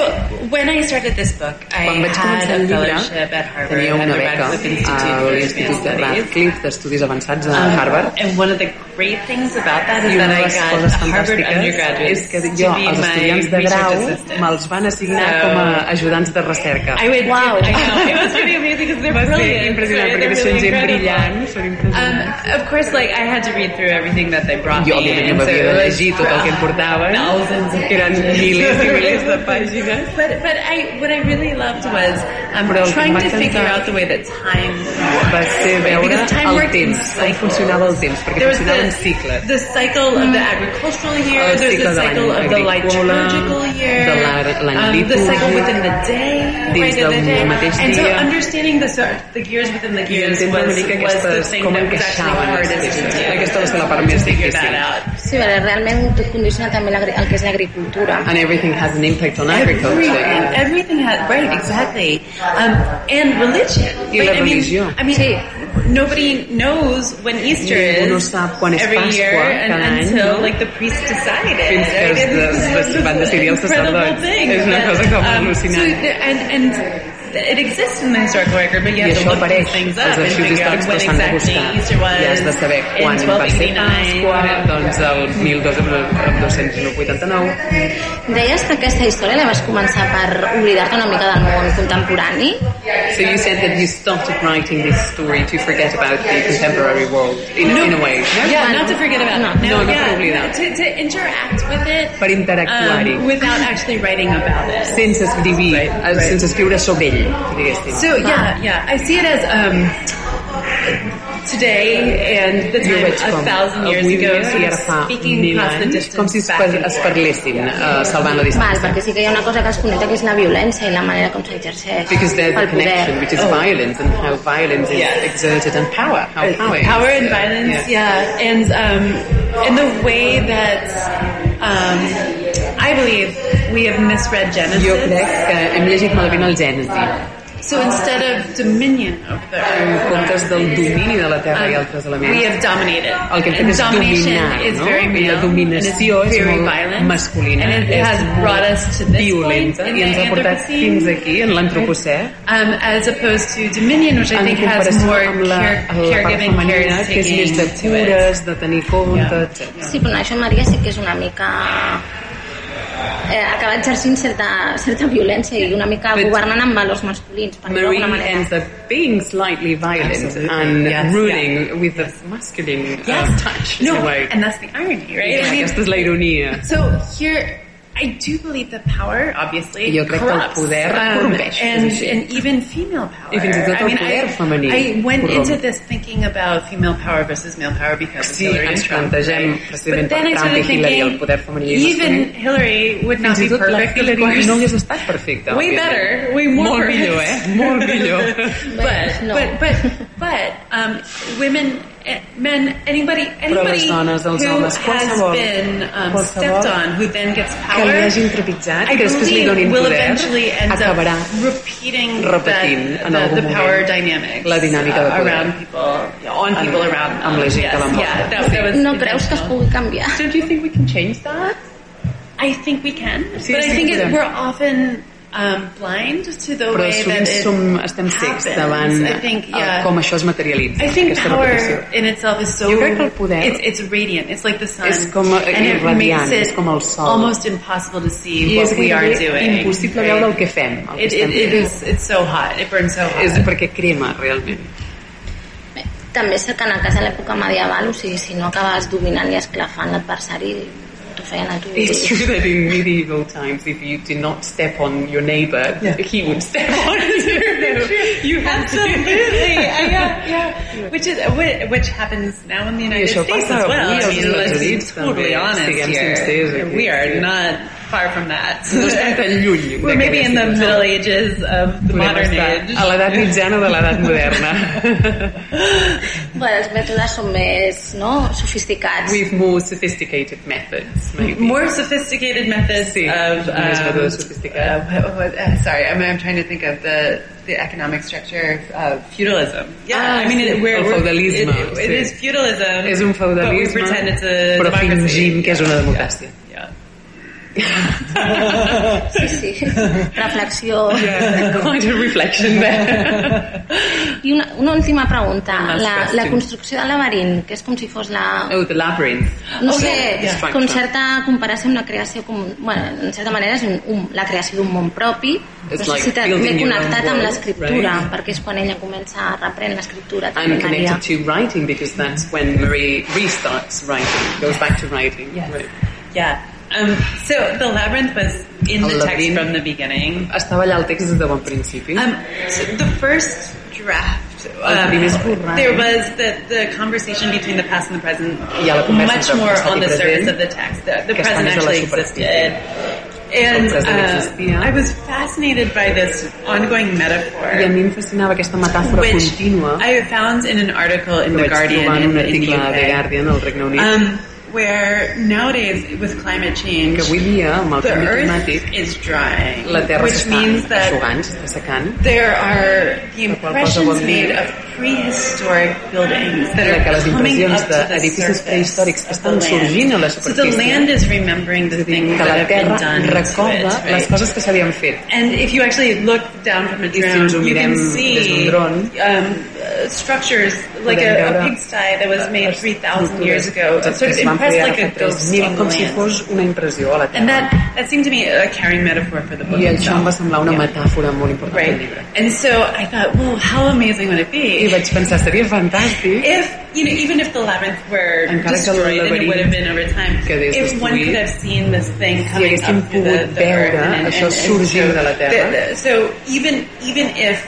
when I started this book, I Quan vaig had començar a el llibre, fellowship at Harvard tenia una beca a l'Institut de. Radcliffe d'Estudis Avançats a Um, Harvard. And one of the great things about that is I that una I de les got coses Harvard fantàstiques és que to jo, be els estudiants de grau, me'ls van assignar So- com a ajudants de recerca. I would, wow. I know, it was pretty amazing because they're brilliant. impressionant perquè són really gent brillant, són impressionants. Um, of course, like I had to read through everything that they brought jo, me. òbviament, no so m'havia de llegir tot el que em portaven, thousands of que eren milers i milers de pàgines. But but I what I really loved was um, trying to figure encantar out the way that time va ser veure because time el temps, com cycles. funcionava el temps, perquè There was funcionava en the, cicles. the cycle of the agricultural year, El there's cicle the cycle of the liturgical year, de la- l'any um, the cycle within the day, dins right, the del day. mateix and so dia. understanding the the gears within the gears was, was the thing com that was actually hardest. Aquesta va ser la part més difícil. Sí, perquè realment tot condiciona també el que és l'agricultura. And everything has an impact on Everything, agriculture. everything has right, exactly, um, and religion. Right? I mean. I mean, nobody knows when Easter is every year and, until like the priest decided. Fins que right? this van decidir els sacerdots. thing És una cosa com um, al·lucinant. So and, and it exists in the historical record, but you I have to això look apareix these things up and figure out when exactly. Easter was I has de saber in quan va ser 1289. Pasqua, doncs el 1289. Deies que aquesta història la vas començar per oblidar-te una mica del món contemporani. So you said that you started writing this story to forget about the contemporary world, in, No. in a way. Yeah, not to forget about it. No, no yeah, per oblidar. To, to interact with it Per interactuar-hi. um, without actually writing about it. Sense escrivir, eh, sense escriure sobre ell. So yeah, yeah, I see it as um, today and the time a thousand years ago, dia sort i of ara fa speaking mil past the anys, distance com si es, back par and es parlessin, uh, salvant la Val, distància. perquè sí que hi ha una cosa que es connecta que és la violència i la manera com s'exerceix Because there's a el connection, which is violence, and how violence is Yeah. exerted, and power, how power is. power and violence, yeah, and um, and the way that um, I believe we have misread Genesis. Jo crec que hem llegit malament el Gènesi. So instead of dominion over the En earth, comptes del domini de la terra i um, altres elements. we have dominated. El que hem fet és domination dominar, is no? very I male, la dominació és molt violent, masculina, and it has brought us to this violenta point in i ens the ha portat Anthropocene. fins aquí, en l'antropocè, Um, as opposed to dominion, which I en think has more la, caregiving, femenina, que és més de caretaking to it. cures, de tenir compte, etc. Sí, però això Maria sí que és una mica eh, acaba exercint certa, certa violència i una mica But- governant amb valors masculins, per dir Marie d'alguna manera. ends up being slightly violent Absolutely. and Yes, ruling with a masculine uh, touch. No, in a way. and that's the irony, right? I aquesta és la ironia. So here, I do believe that power, obviously, Jo crec que el poder um, corrompeix, and, és així. and even female power. I fins i tot el I mean, poder I, femení I went corromp. into this thinking about female power versus male power because of Sí, Hillary ens and Trump. plantegem right? precisament But then per I Trump started i Hillary el thinking, poder femení i even masculí. Hillary would not be tot la perfect, of course. no hagués estat perfecta. Way òbviament. better, way more Molt perfect. millor, eh? Molt millor. but, no. but but but um, women, men, anybody, anybody dones, els who homes, has qualsevol, been um, qualsevol stepped on, who then gets que power, li hagin trepitjat, I que després li donin will poder, eventually end acabarà up repeating repetint that, en the, algun the moment power dynamics la dinàmica de uh, poder. around people, on people Amb- around amb la gent que yes, l'envolta. yeah, that, that was No creus que es pugui canviar? Don't you think we can change that? I think we can, Sí, but I think it, we're often um, blind to the Però way that it som, estem cecs happens. davant I think, yeah. com això es materialitza, I think aquesta power repetició. in itself is so Jo crec que el poder it's, it's radiant. It's like the sun. és com, eh, and it radiant, makes és it com el sol. almost impossible to see I és what we are doing. impossible right? veure el que fem, el que It, estem it, it fent. is it's so hot. It burns so hot. És perquè crema, realment. També és cert que en el cas de l'època medieval, o sigui, si no acabes dominant i esclafant l'adversari, t'ho feien a tu. It's true that in medieval times, if you did not step on your neighbor, he would step on you. you Absolutely, Uh, yeah, yeah. Which is whi- which happens now in the United això States as well. I mean, Estats let's be totally honest here. We are not far from that. No estem tan lluny We're maybe in the Middle Ages of the Podem modern age. a l'edat mitjana de l'edat moderna. Bueno, els mètodes són més no, sofisticats. With more sophisticated methods, maybe. More sophisticated methods Sí, of més um, mètodes sofisticats. uh, what, uh, sorry, I'm, I'm trying to think of the the economic structure of feudalism. Yeah, Ah, I mean, it, we're, el we're- feudalisme, It, it sí. is feudalism. És un but we feudalisme, pretend it's a però democracy. fingim que és una democràcia. Yeah. Sí, sí. Reflexió. Yeah, reflection there. I una, una última pregunta. La, la construcció del laberint, que és com si fos la... Oh, the labyrinth. No Oh, sé, yeah, yeah. com certa comparació amb la creació, com, bueno, en certa manera és un, un, la creació d'un món propi, It's like que building m'he your own connectat amb l'escriptura, right? perquè és quan ella comença a reprendre l'escriptura. Maria. connected to writing because that's when Marie restarts writing, goes back to writing. Yes. Right. Yeah. Um, so the labyrinth was in El the text laberint. from the beginning. Estava allà el text des de bon principi. Um, so the first draft, um, there was the, the conversation between the past and the present, Hi la much more on the present, surface of the text. The, the que present més a la actually existed. And uh. I was fascinated by this ongoing metaphor. I a mi em fascinava aquesta metàfora which contínua I found in an article in the Guardian trobar en in, un in the UK. Guardian al Regne Unit. Um, where nowadays with climate change, que avui dia, amb el the canvi earth climàtic, is drying, la Terra which s'està means that eixugant, s'està secant. there are the impressions made of prehistoric buildings that que are les coming impressions up to the d'edificis surface prehistòrics que estan sorgint a la land. So the superfície. land is remembering the things que that la have been Terra recorda les coses que s'havien fet. And if you actually look down from a drone, you can see um, uh, structures like a, a pigsty that was made 3,000 years ago. que Sort of crear like a ghost 3.000 on the com si fos una impressió a la And Terra. that, that seemed to me a carrying metaphor for the book I això em va itself. semblar una metàfora molt important del Right. llibre. And so I thought, well, how amazing would it I be vaig pensar, seria fantàstic. if, you know, even if the labyrinth were Encara destroyed, and it would have been over time, if one could have seen this thing si coming haguéssim up through the, the earth veure and, and, això and sorgint so the- the- so even even if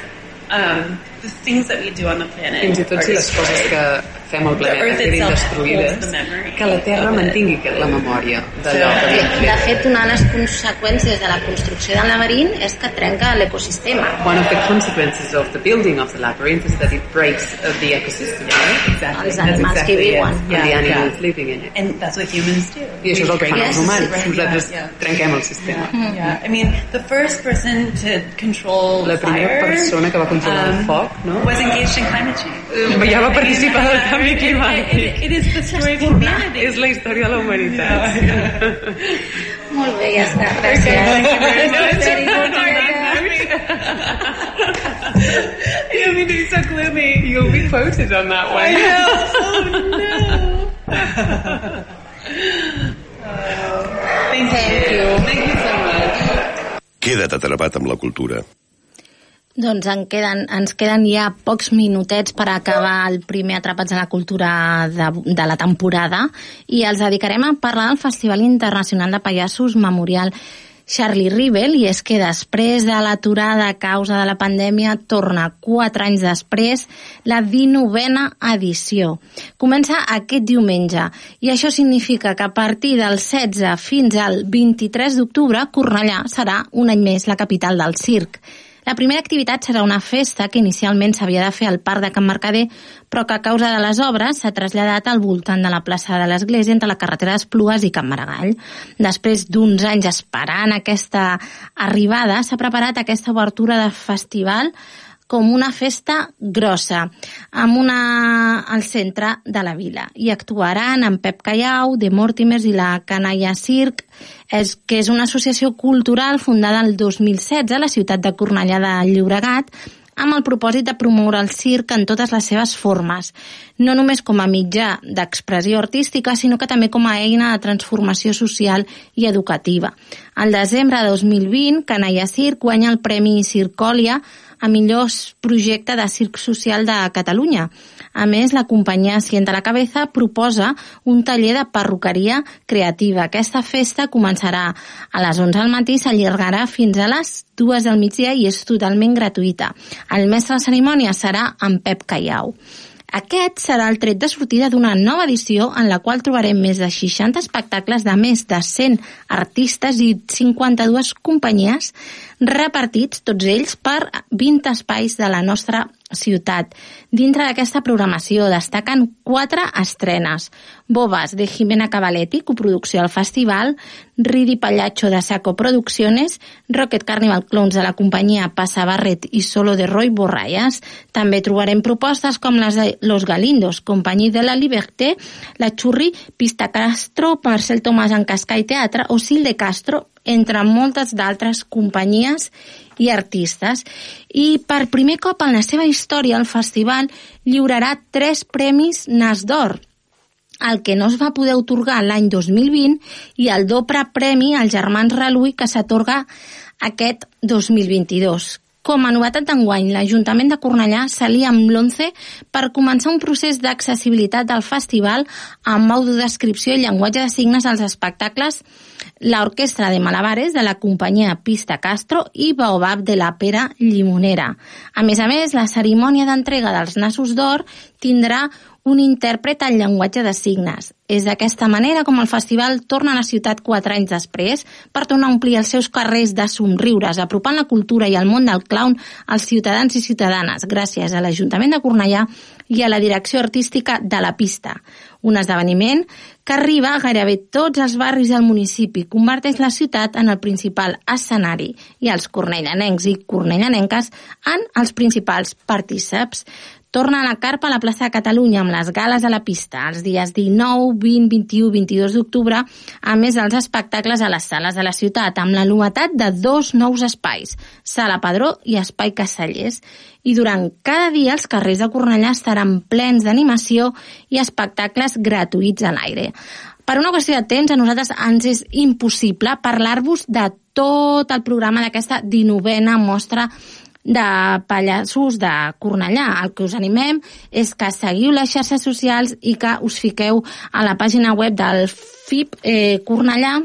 um, the things that we do on the planet. Fins i tot are si que fem the planeta itself destruïdes, que la Terra mantingui que- la memòria d'allò que De, havíem de fet. fet, una de les conseqüències de la construcció del laberint és que trenca l'ecosistema. One of the consequences of the building of the labyrinth is that it breaks the ecosystem, right? Exactly. Els animals que exactly hi it. viuen. And Yeah, the animals yeah. living in it. And that's what humans do. I això és el que fan els Yes, humans. right, Nosaltres yeah, yeah. trenquem el sistema. Yeah, I mean, the first person to control La primera fire, persona que va controlar el um, foc, no? was engaged in climate change. Eh, ja va participar del canvi It- is the story of humanity. És la història de la humanitat. Molt bé, ja està. Gràcies. I don't mean to be so gloomy. You'll be quoted on that I one. know. Oh no. Thank you. Thank you so much. Queda't atrapat amb la cultura. Doncs en queden, ens queden ja pocs minutets per acabar el primer Atrapats a la Cultura de, de la temporada i els dedicarem a parlar del Festival Internacional de Pallassos Memorial Charlie Rivel i és que després de l'aturada a causa de la pandèmia torna quatre anys després la 19a edició. Comença aquest diumenge i això significa que a partir del 16 fins al 23 d'octubre Cornellà serà un any més la capital del circ. La primera activitat serà una festa que inicialment s'havia de fer al Parc de Can Mercader, però que a causa de les obres s'ha traslladat al voltant de la plaça de l'Església entre la carretera d'Esplugues i Can Maragall. Després d'uns anys esperant aquesta arribada, s'ha preparat aquesta obertura de festival com una festa grossa, amb una al centre de la vila. I actuaran en Pep Callau, de Mortimers i la Canalla Circ, és, que és una associació cultural fundada el 2016 a la ciutat de Cornellà de Llobregat, amb el propòsit de promoure el circ en totes les seves formes, no només com a mitjà d'expressió artística, sinó que també com a eina de transformació social i educativa. Al desembre de 2020, Canalla Circ guanya el Premi Circòlia a millors projecte de circ social de Catalunya. A més, la companyia Sienta la Cabeza proposa un taller de perruqueria creativa. Aquesta festa començarà a les 11 del matí s'allargarà fins a les 2 del migdia i és totalment gratuïta. El mestre de cerimònia serà en Pep Callau. Aquest serà el tret de sortida d'una nova edició en la qual trobarem més de 60 espectacles de més de 100 artistes i 52 companyies repartits, tots ells, per 20 espais de la nostra ciutat. Dintre d'aquesta programació destaquen quatre estrenes. Bobas, de Jimena Cavaletti, coproducció al festival, Ridi Pallacho, de Saco Producciones, Rocket Carnival Clones, de la companyia Passa Barret i Solo de Roy Borrallas. També trobarem propostes com les de Los Galindos, Companyia de la Liberté, La Churri, Pista Castro, Marcel Tomàs en Cascai Teatre o Sil de Castro, entre moltes d'altres companyies i artistes. I per primer cop en la seva història el festival lliurarà tres premis Nas d'Or, el que no es va poder otorgar l'any 2020 i el doble premi als germans Reluí que s'atorga aquest 2022. Com a novetat d'enguany, l'Ajuntament de Cornellà s'alia amb l'11 per començar un procés d'accessibilitat del festival amb audiodescripció i llenguatge de signes als espectacles l'Orquestra de Malabares de la companyia Pista Castro i Baobab de la Pera Llimonera. A més a més, la cerimònia d'entrega dels Nassos d'Or tindrà un intèrpret al llenguatge de signes. És d'aquesta manera com el festival torna a la ciutat quatre anys després per tornar a omplir els seus carrers de somriures, apropant la cultura i el món del clown als ciutadans i ciutadanes, gràcies a l'Ajuntament de Cornellà i a la direcció artística de la pista. Un esdeveniment que arriba a gairebé tots els barris del municipi, converteix la ciutat en el principal escenari i els cornellanencs i cornellanenques en els principals partíceps. Torna a la carpa a la plaça de Catalunya amb les gales a la pista els dies 19, 20, 21, 22 d'octubre, a més dels espectacles a les sales de la ciutat, amb la novetat de dos nous espais, Sala Padró i Espai Casallers. I durant cada dia els carrers de Cornellà estaran plens d'animació i espectacles gratuïts a l'aire. Per una qüestió de temps, a nosaltres ens és impossible parlar-vos de tot el programa d'aquesta 19a mostra de pallassos de Cornellà. El que us animem és que seguiu les xarxes socials i que us fiqueu a la pàgina web del FIP eh, Cornellà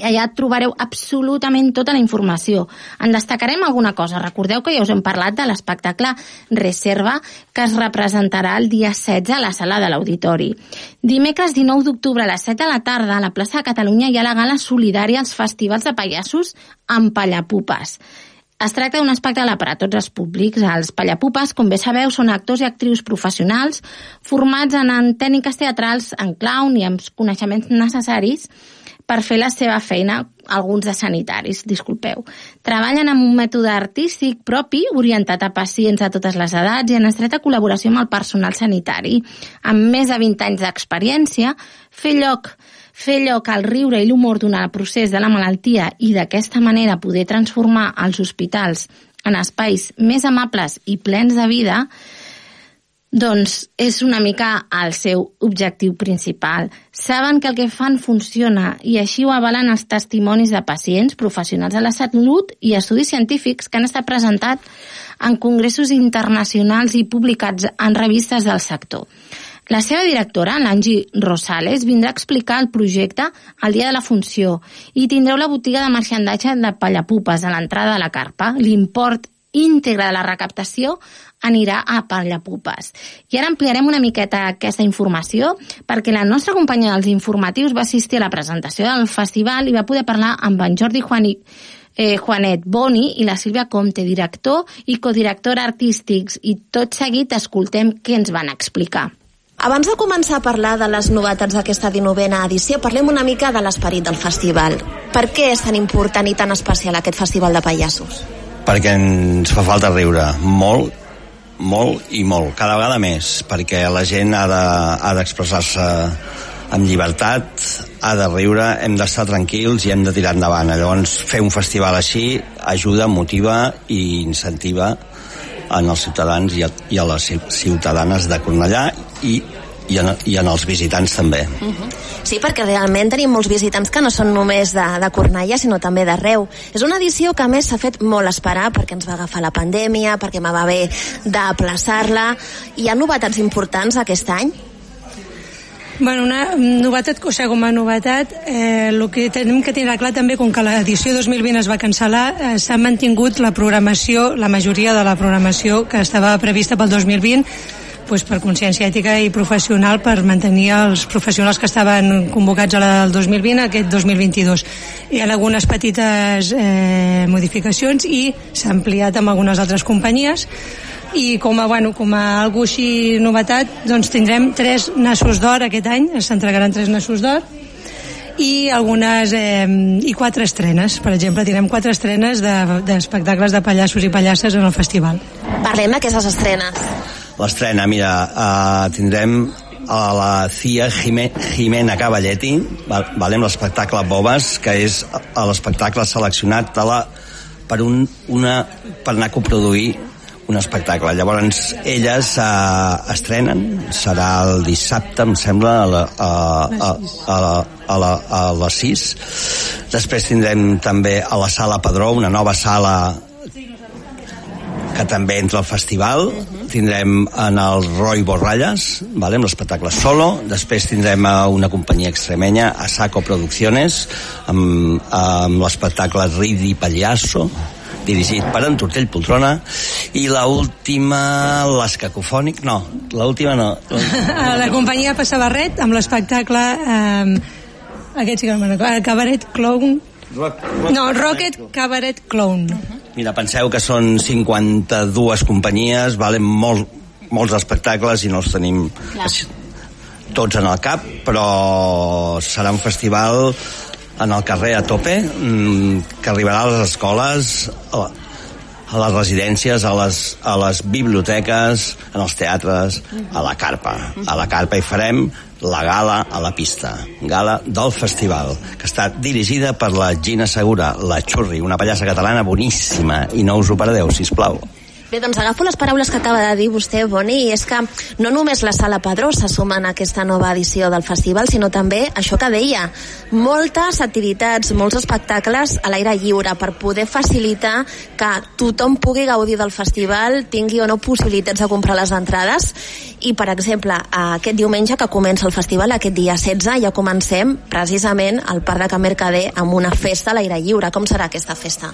i allà trobareu absolutament tota la informació. En destacarem alguna cosa. Recordeu que ja us hem parlat de l'espectacle Reserva, que es representarà el dia 16 a la sala de l'Auditori. Dimecres 19 d'octubre a les 7 de la tarda a la plaça de Catalunya hi ha la gala solidària als festivals de pallassos amb pallapupes. Es tracta d'un espectacle per a tots els públics. Els pallapupes, com bé sabeu, són actors i actrius professionals formats en, tècniques teatrals, en clown i amb coneixements necessaris per fer la seva feina, alguns de sanitaris, disculpeu. Treballen amb un mètode artístic propi, orientat a pacients de totes les edats i en estreta col·laboració amb el personal sanitari. Amb més de 20 anys d'experiència, fer lloc fer lloc al riure i l'humor durant el procés de la malaltia i d'aquesta manera poder transformar els hospitals en espais més amables i plens de vida, doncs és una mica el seu objectiu principal. Saben que el que fan funciona i així ho avalen els testimonis de pacients, professionals de la salut i estudis científics que han estat presentats en congressos internacionals i publicats en revistes del sector. La seva directora, l'Angi Rosales, vindrà a explicar el projecte el dia de la funció i tindreu la botiga de marxandatge de Pallapupes a l'entrada de la carpa. L'import íntegre de la recaptació anirà a Pallapupes. I ara ampliarem una miqueta aquesta informació perquè la nostra companya dels informatius va assistir a la presentació del festival i va poder parlar amb en Jordi Juani, eh, Juanet Boni i la Sílvia Comte, director i codirector artístics. I tot seguit escoltem què ens van explicar. Abans de començar a parlar de les novetats d'aquesta 19a edició, parlem una mica de l'esperit del festival. Per què és tan important i tan especial aquest festival de pallassos? Perquè ens fa falta riure molt, molt i molt, cada vegada més, perquè la gent ha d'expressar-se de, amb llibertat, ha de riure, hem d'estar tranquils i hem de tirar endavant. Llavors, fer un festival així ajuda, motiva i incentiva en els ciutadans i a, i a les ciutadanes de Cornellà i i, en, i en els visitants també. Sí, perquè realment tenim molts visitants que no són només de, de Cornellà, sinó també d'arreu. És una edició que a més s'ha fet molt esperar perquè ens va agafar la pandèmia, perquè me va haver d'aplaçar-la. Hi ha novetats importants aquest any? Bueno, una novetat, o sigui, com a novetat, eh, el que tenim que tenir clar també, com que l'edició 2020 es va cancel·lar, eh, s'ha mantingut la programació, la majoria de la programació que estava prevista pel 2020, pues, per consciència ètica i professional per mantenir els professionals que estaven convocats al 2020 a aquest 2022. Hi ha algunes petites eh, modificacions i s'ha ampliat amb algunes altres companyies i com a, bueno, com a algo així novetat doncs tindrem tres nassos d'or aquest any s'entregaran tres nassos d'or i algunes eh, i quatre estrenes. Per exemple tindrem quatre estrenes d'espectacles de, de pallassos i pallasses en el festival. Parlem d'aquestes estrenes L'estrena, mira, uh, tindrem a la Cia Jime, Jimena Cavalletti, val, vale, amb l'espectacle Bobes, que és l'espectacle seleccionat de la, per, un, una, per anar a coproduir un espectacle. Llavors, elles uh, estrenen, serà el dissabte, em sembla, a, la, a, a, a, a, la, a les 6. Després tindrem també a la Sala Padró, una nova sala que també entra al festival. Uh -huh. Tindrem en el Roy Borralles, vale, amb l'espectacle Solo. Després tindrem a una companyia extremenya, a Saco Producciones, amb, amb l'espectacle Ridi Pagliasso, dirigit per en Tortell Poltrona i la última les Cacofònic, no, la última no la companyia Passabarret amb l'espectacle eh, aquest sí que no me'n recordo, Cabaret Clown Rock, no, Rocket Cabaret Clown Mira, penseu que són 52 companyies, valen molt, molts espectacles i no els tenim Clar. tots en el cap, però serà un festival en el carrer a tope, mm, que arribarà a les escoles, a, a les residències, a les, a les biblioteques, en els teatres, a la carpa. A la carpa hi farem la gala a la pista, gala del festival, que està dirigida per la Gina Segura, la Xurri, una pallassa catalana boníssima, i no us ho perdeu, si plau. Bé, doncs agafo les paraules que acaba de dir vostè, Boni, i és que no només la Sala Padró s'assuma en aquesta nova edició del festival, sinó també això que deia, moltes activitats, molts espectacles a l'aire lliure per poder facilitar que tothom pugui gaudir del festival, tingui o no possibilitats de comprar les entrades, i per exemple, aquest diumenge que comença el festival, aquest dia 16, ja comencem precisament al Parc de Can Mercader amb una festa a l'aire lliure. Com serà aquesta festa?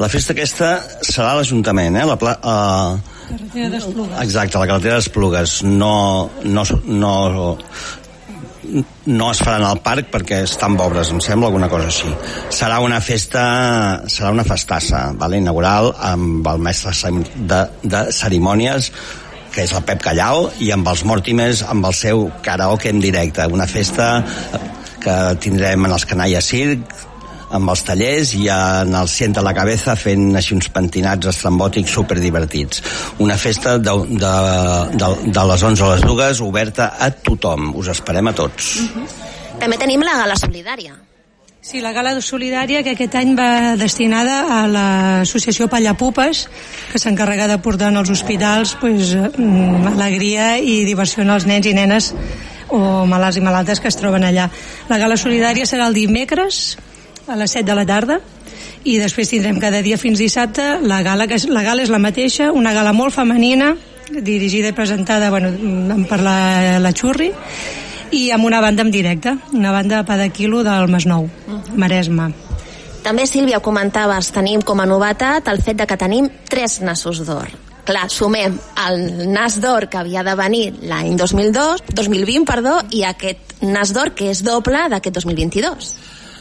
La festa aquesta serà a l'Ajuntament, eh? La pla, uh, Carretera d'Esplugues. exacte, la carretera d'Esplugues. No, no, no, no es farà en el parc perquè estan obres, em sembla, alguna cosa així. Serà una festa, serà una festassa, vale? inaugural, amb el mestre de, de cerimònies, que és el Pep Callau, i amb els Mortimers, amb el seu karaoke en directe. Una festa que tindrem en els Canalla Circ, amb els tallers i en el Sienta la Cabeza fent així uns pentinats estrambòtics superdivertits. Una festa de, de, de, de les 11 a les 2 oberta a tothom. Us esperem a tots. També tenim la gala solidària. Sí, la gala solidària que aquest any va destinada a l'associació Pallapupes, que s'encarrega de portar als hospitals pues, mm, alegria i diversió als nens i nenes o malalts i malaltes que es troben allà. La gala solidària serà el dimecres a les 7 de la tarda i després tindrem cada dia fins dissabte la gala, que és, la gala és la mateixa, una gala molt femenina, dirigida i presentada bueno, per la, la Xurri, i amb una banda en directe, una banda pa de quilo del Masnou, Maresme. També, Sílvia, ho comentaves, tenim com a novetat el fet de que tenim tres nassos d'or. Clar, sumem el nas d'or que havia de venir l'any 2002, 2020, perdó, i aquest nas d'or que és doble d'aquest 2022.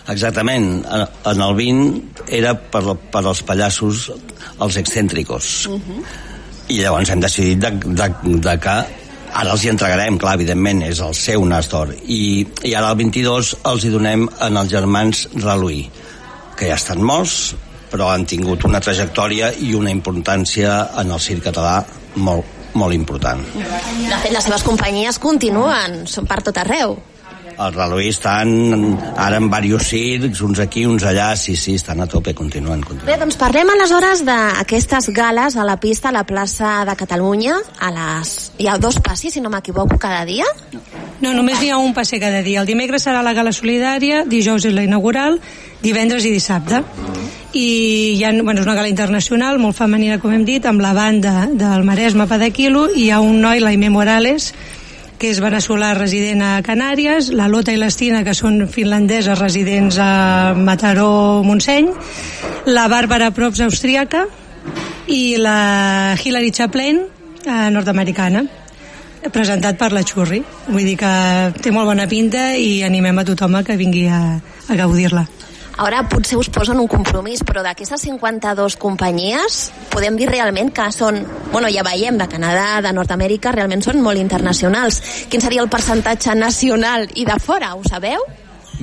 Exactament. En en el 20 era per, per als pallassos els excèntricos. Uh -huh. I llavors hem decidit de, de, de que ara els hi entregarem, clar, evidentment, és el seu nas d'or. I, I ara el 22 els hi donem en els germans Reluí, que ja estan morts, però han tingut una trajectòria i una importància en el circ català molt, molt important. De fet, les seves companyies continuen, són per tot arreu. El Reloí estan ara en diversos circs, uns aquí, uns allà, sí, sí, estan a tope, continuen, continuen. Bé, doncs parlem aleshores d'aquestes gales a la pista a la plaça de Catalunya. A les... Hi ha dos passis, si no m'equivoco, cada dia? No, només hi ha un passe cada dia. El dimecres serà la gala solidària, dijous és la inaugural, divendres i dissabte. I hi ha, bueno, és una gala internacional, molt femenina, com hem dit, amb la banda del Maresme Padaquilo, i hi ha un noi, l'Aime Morales, que és veneçolà resident a Canàries, la Lota i l'Estina, que són finlandeses residents a Mataró, Montseny, la Bàrbara Props, austríaca, i la Hillary Chaplin, eh, nord-americana presentat per la Xurri. Vull dir que té molt bona pinta i animem a tothom a que vingui a, a gaudir-la. Ara potser us posen un compromís, però d'aquestes 52 companyies podem dir realment que són, bueno, ja veiem, de Canadà, de Nord-Amèrica, realment són molt internacionals. Quin seria el percentatge nacional i de fora, ho sabeu?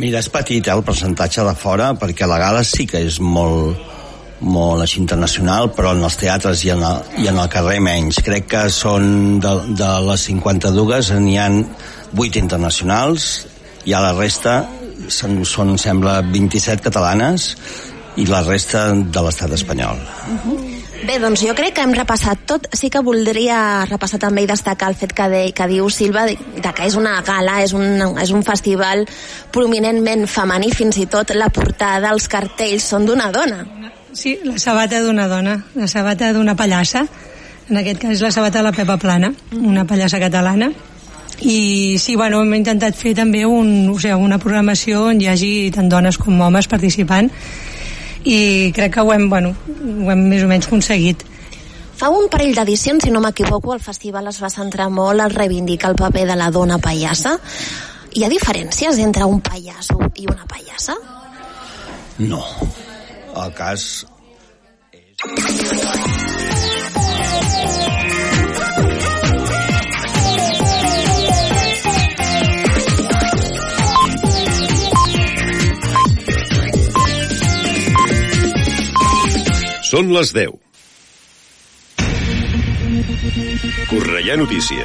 Mira, és petit eh, el percentatge de fora, perquè la gala sí que és molt, molt així internacional, però en els teatres i en el, i en el carrer menys. Crec que són de, de les 52 n'hi han 8 internacionals i a la resta són, són sembla 27 catalanes i la resta de l'estat espanyol. Bé, doncs jo crec que hem repassat tot. Sí que voldria repassar també i destacar el fet que, de, que diu Silva de, de que és una gala, és un, és un festival prominentment femení, fins i tot la portada, els cartells són d'una dona. Sí, la sabata d'una dona, la sabata d'una pallassa, en aquest cas la sabata de la Pepa Plana, una pallassa catalana, i sí, bueno, hem intentat fer també un, o sigui, una programació on hi hagi tant dones com homes participant i crec que ho hem, bueno, ho hem més o menys aconseguit. Fa un parell d'edicions, si no m'equivoco, el festival es va centrar molt a reivindicar el paper de la dona pallassa. Hi ha diferències entre un pallasso i una pallassa? No. El cas Són les 10. Correia Notícies.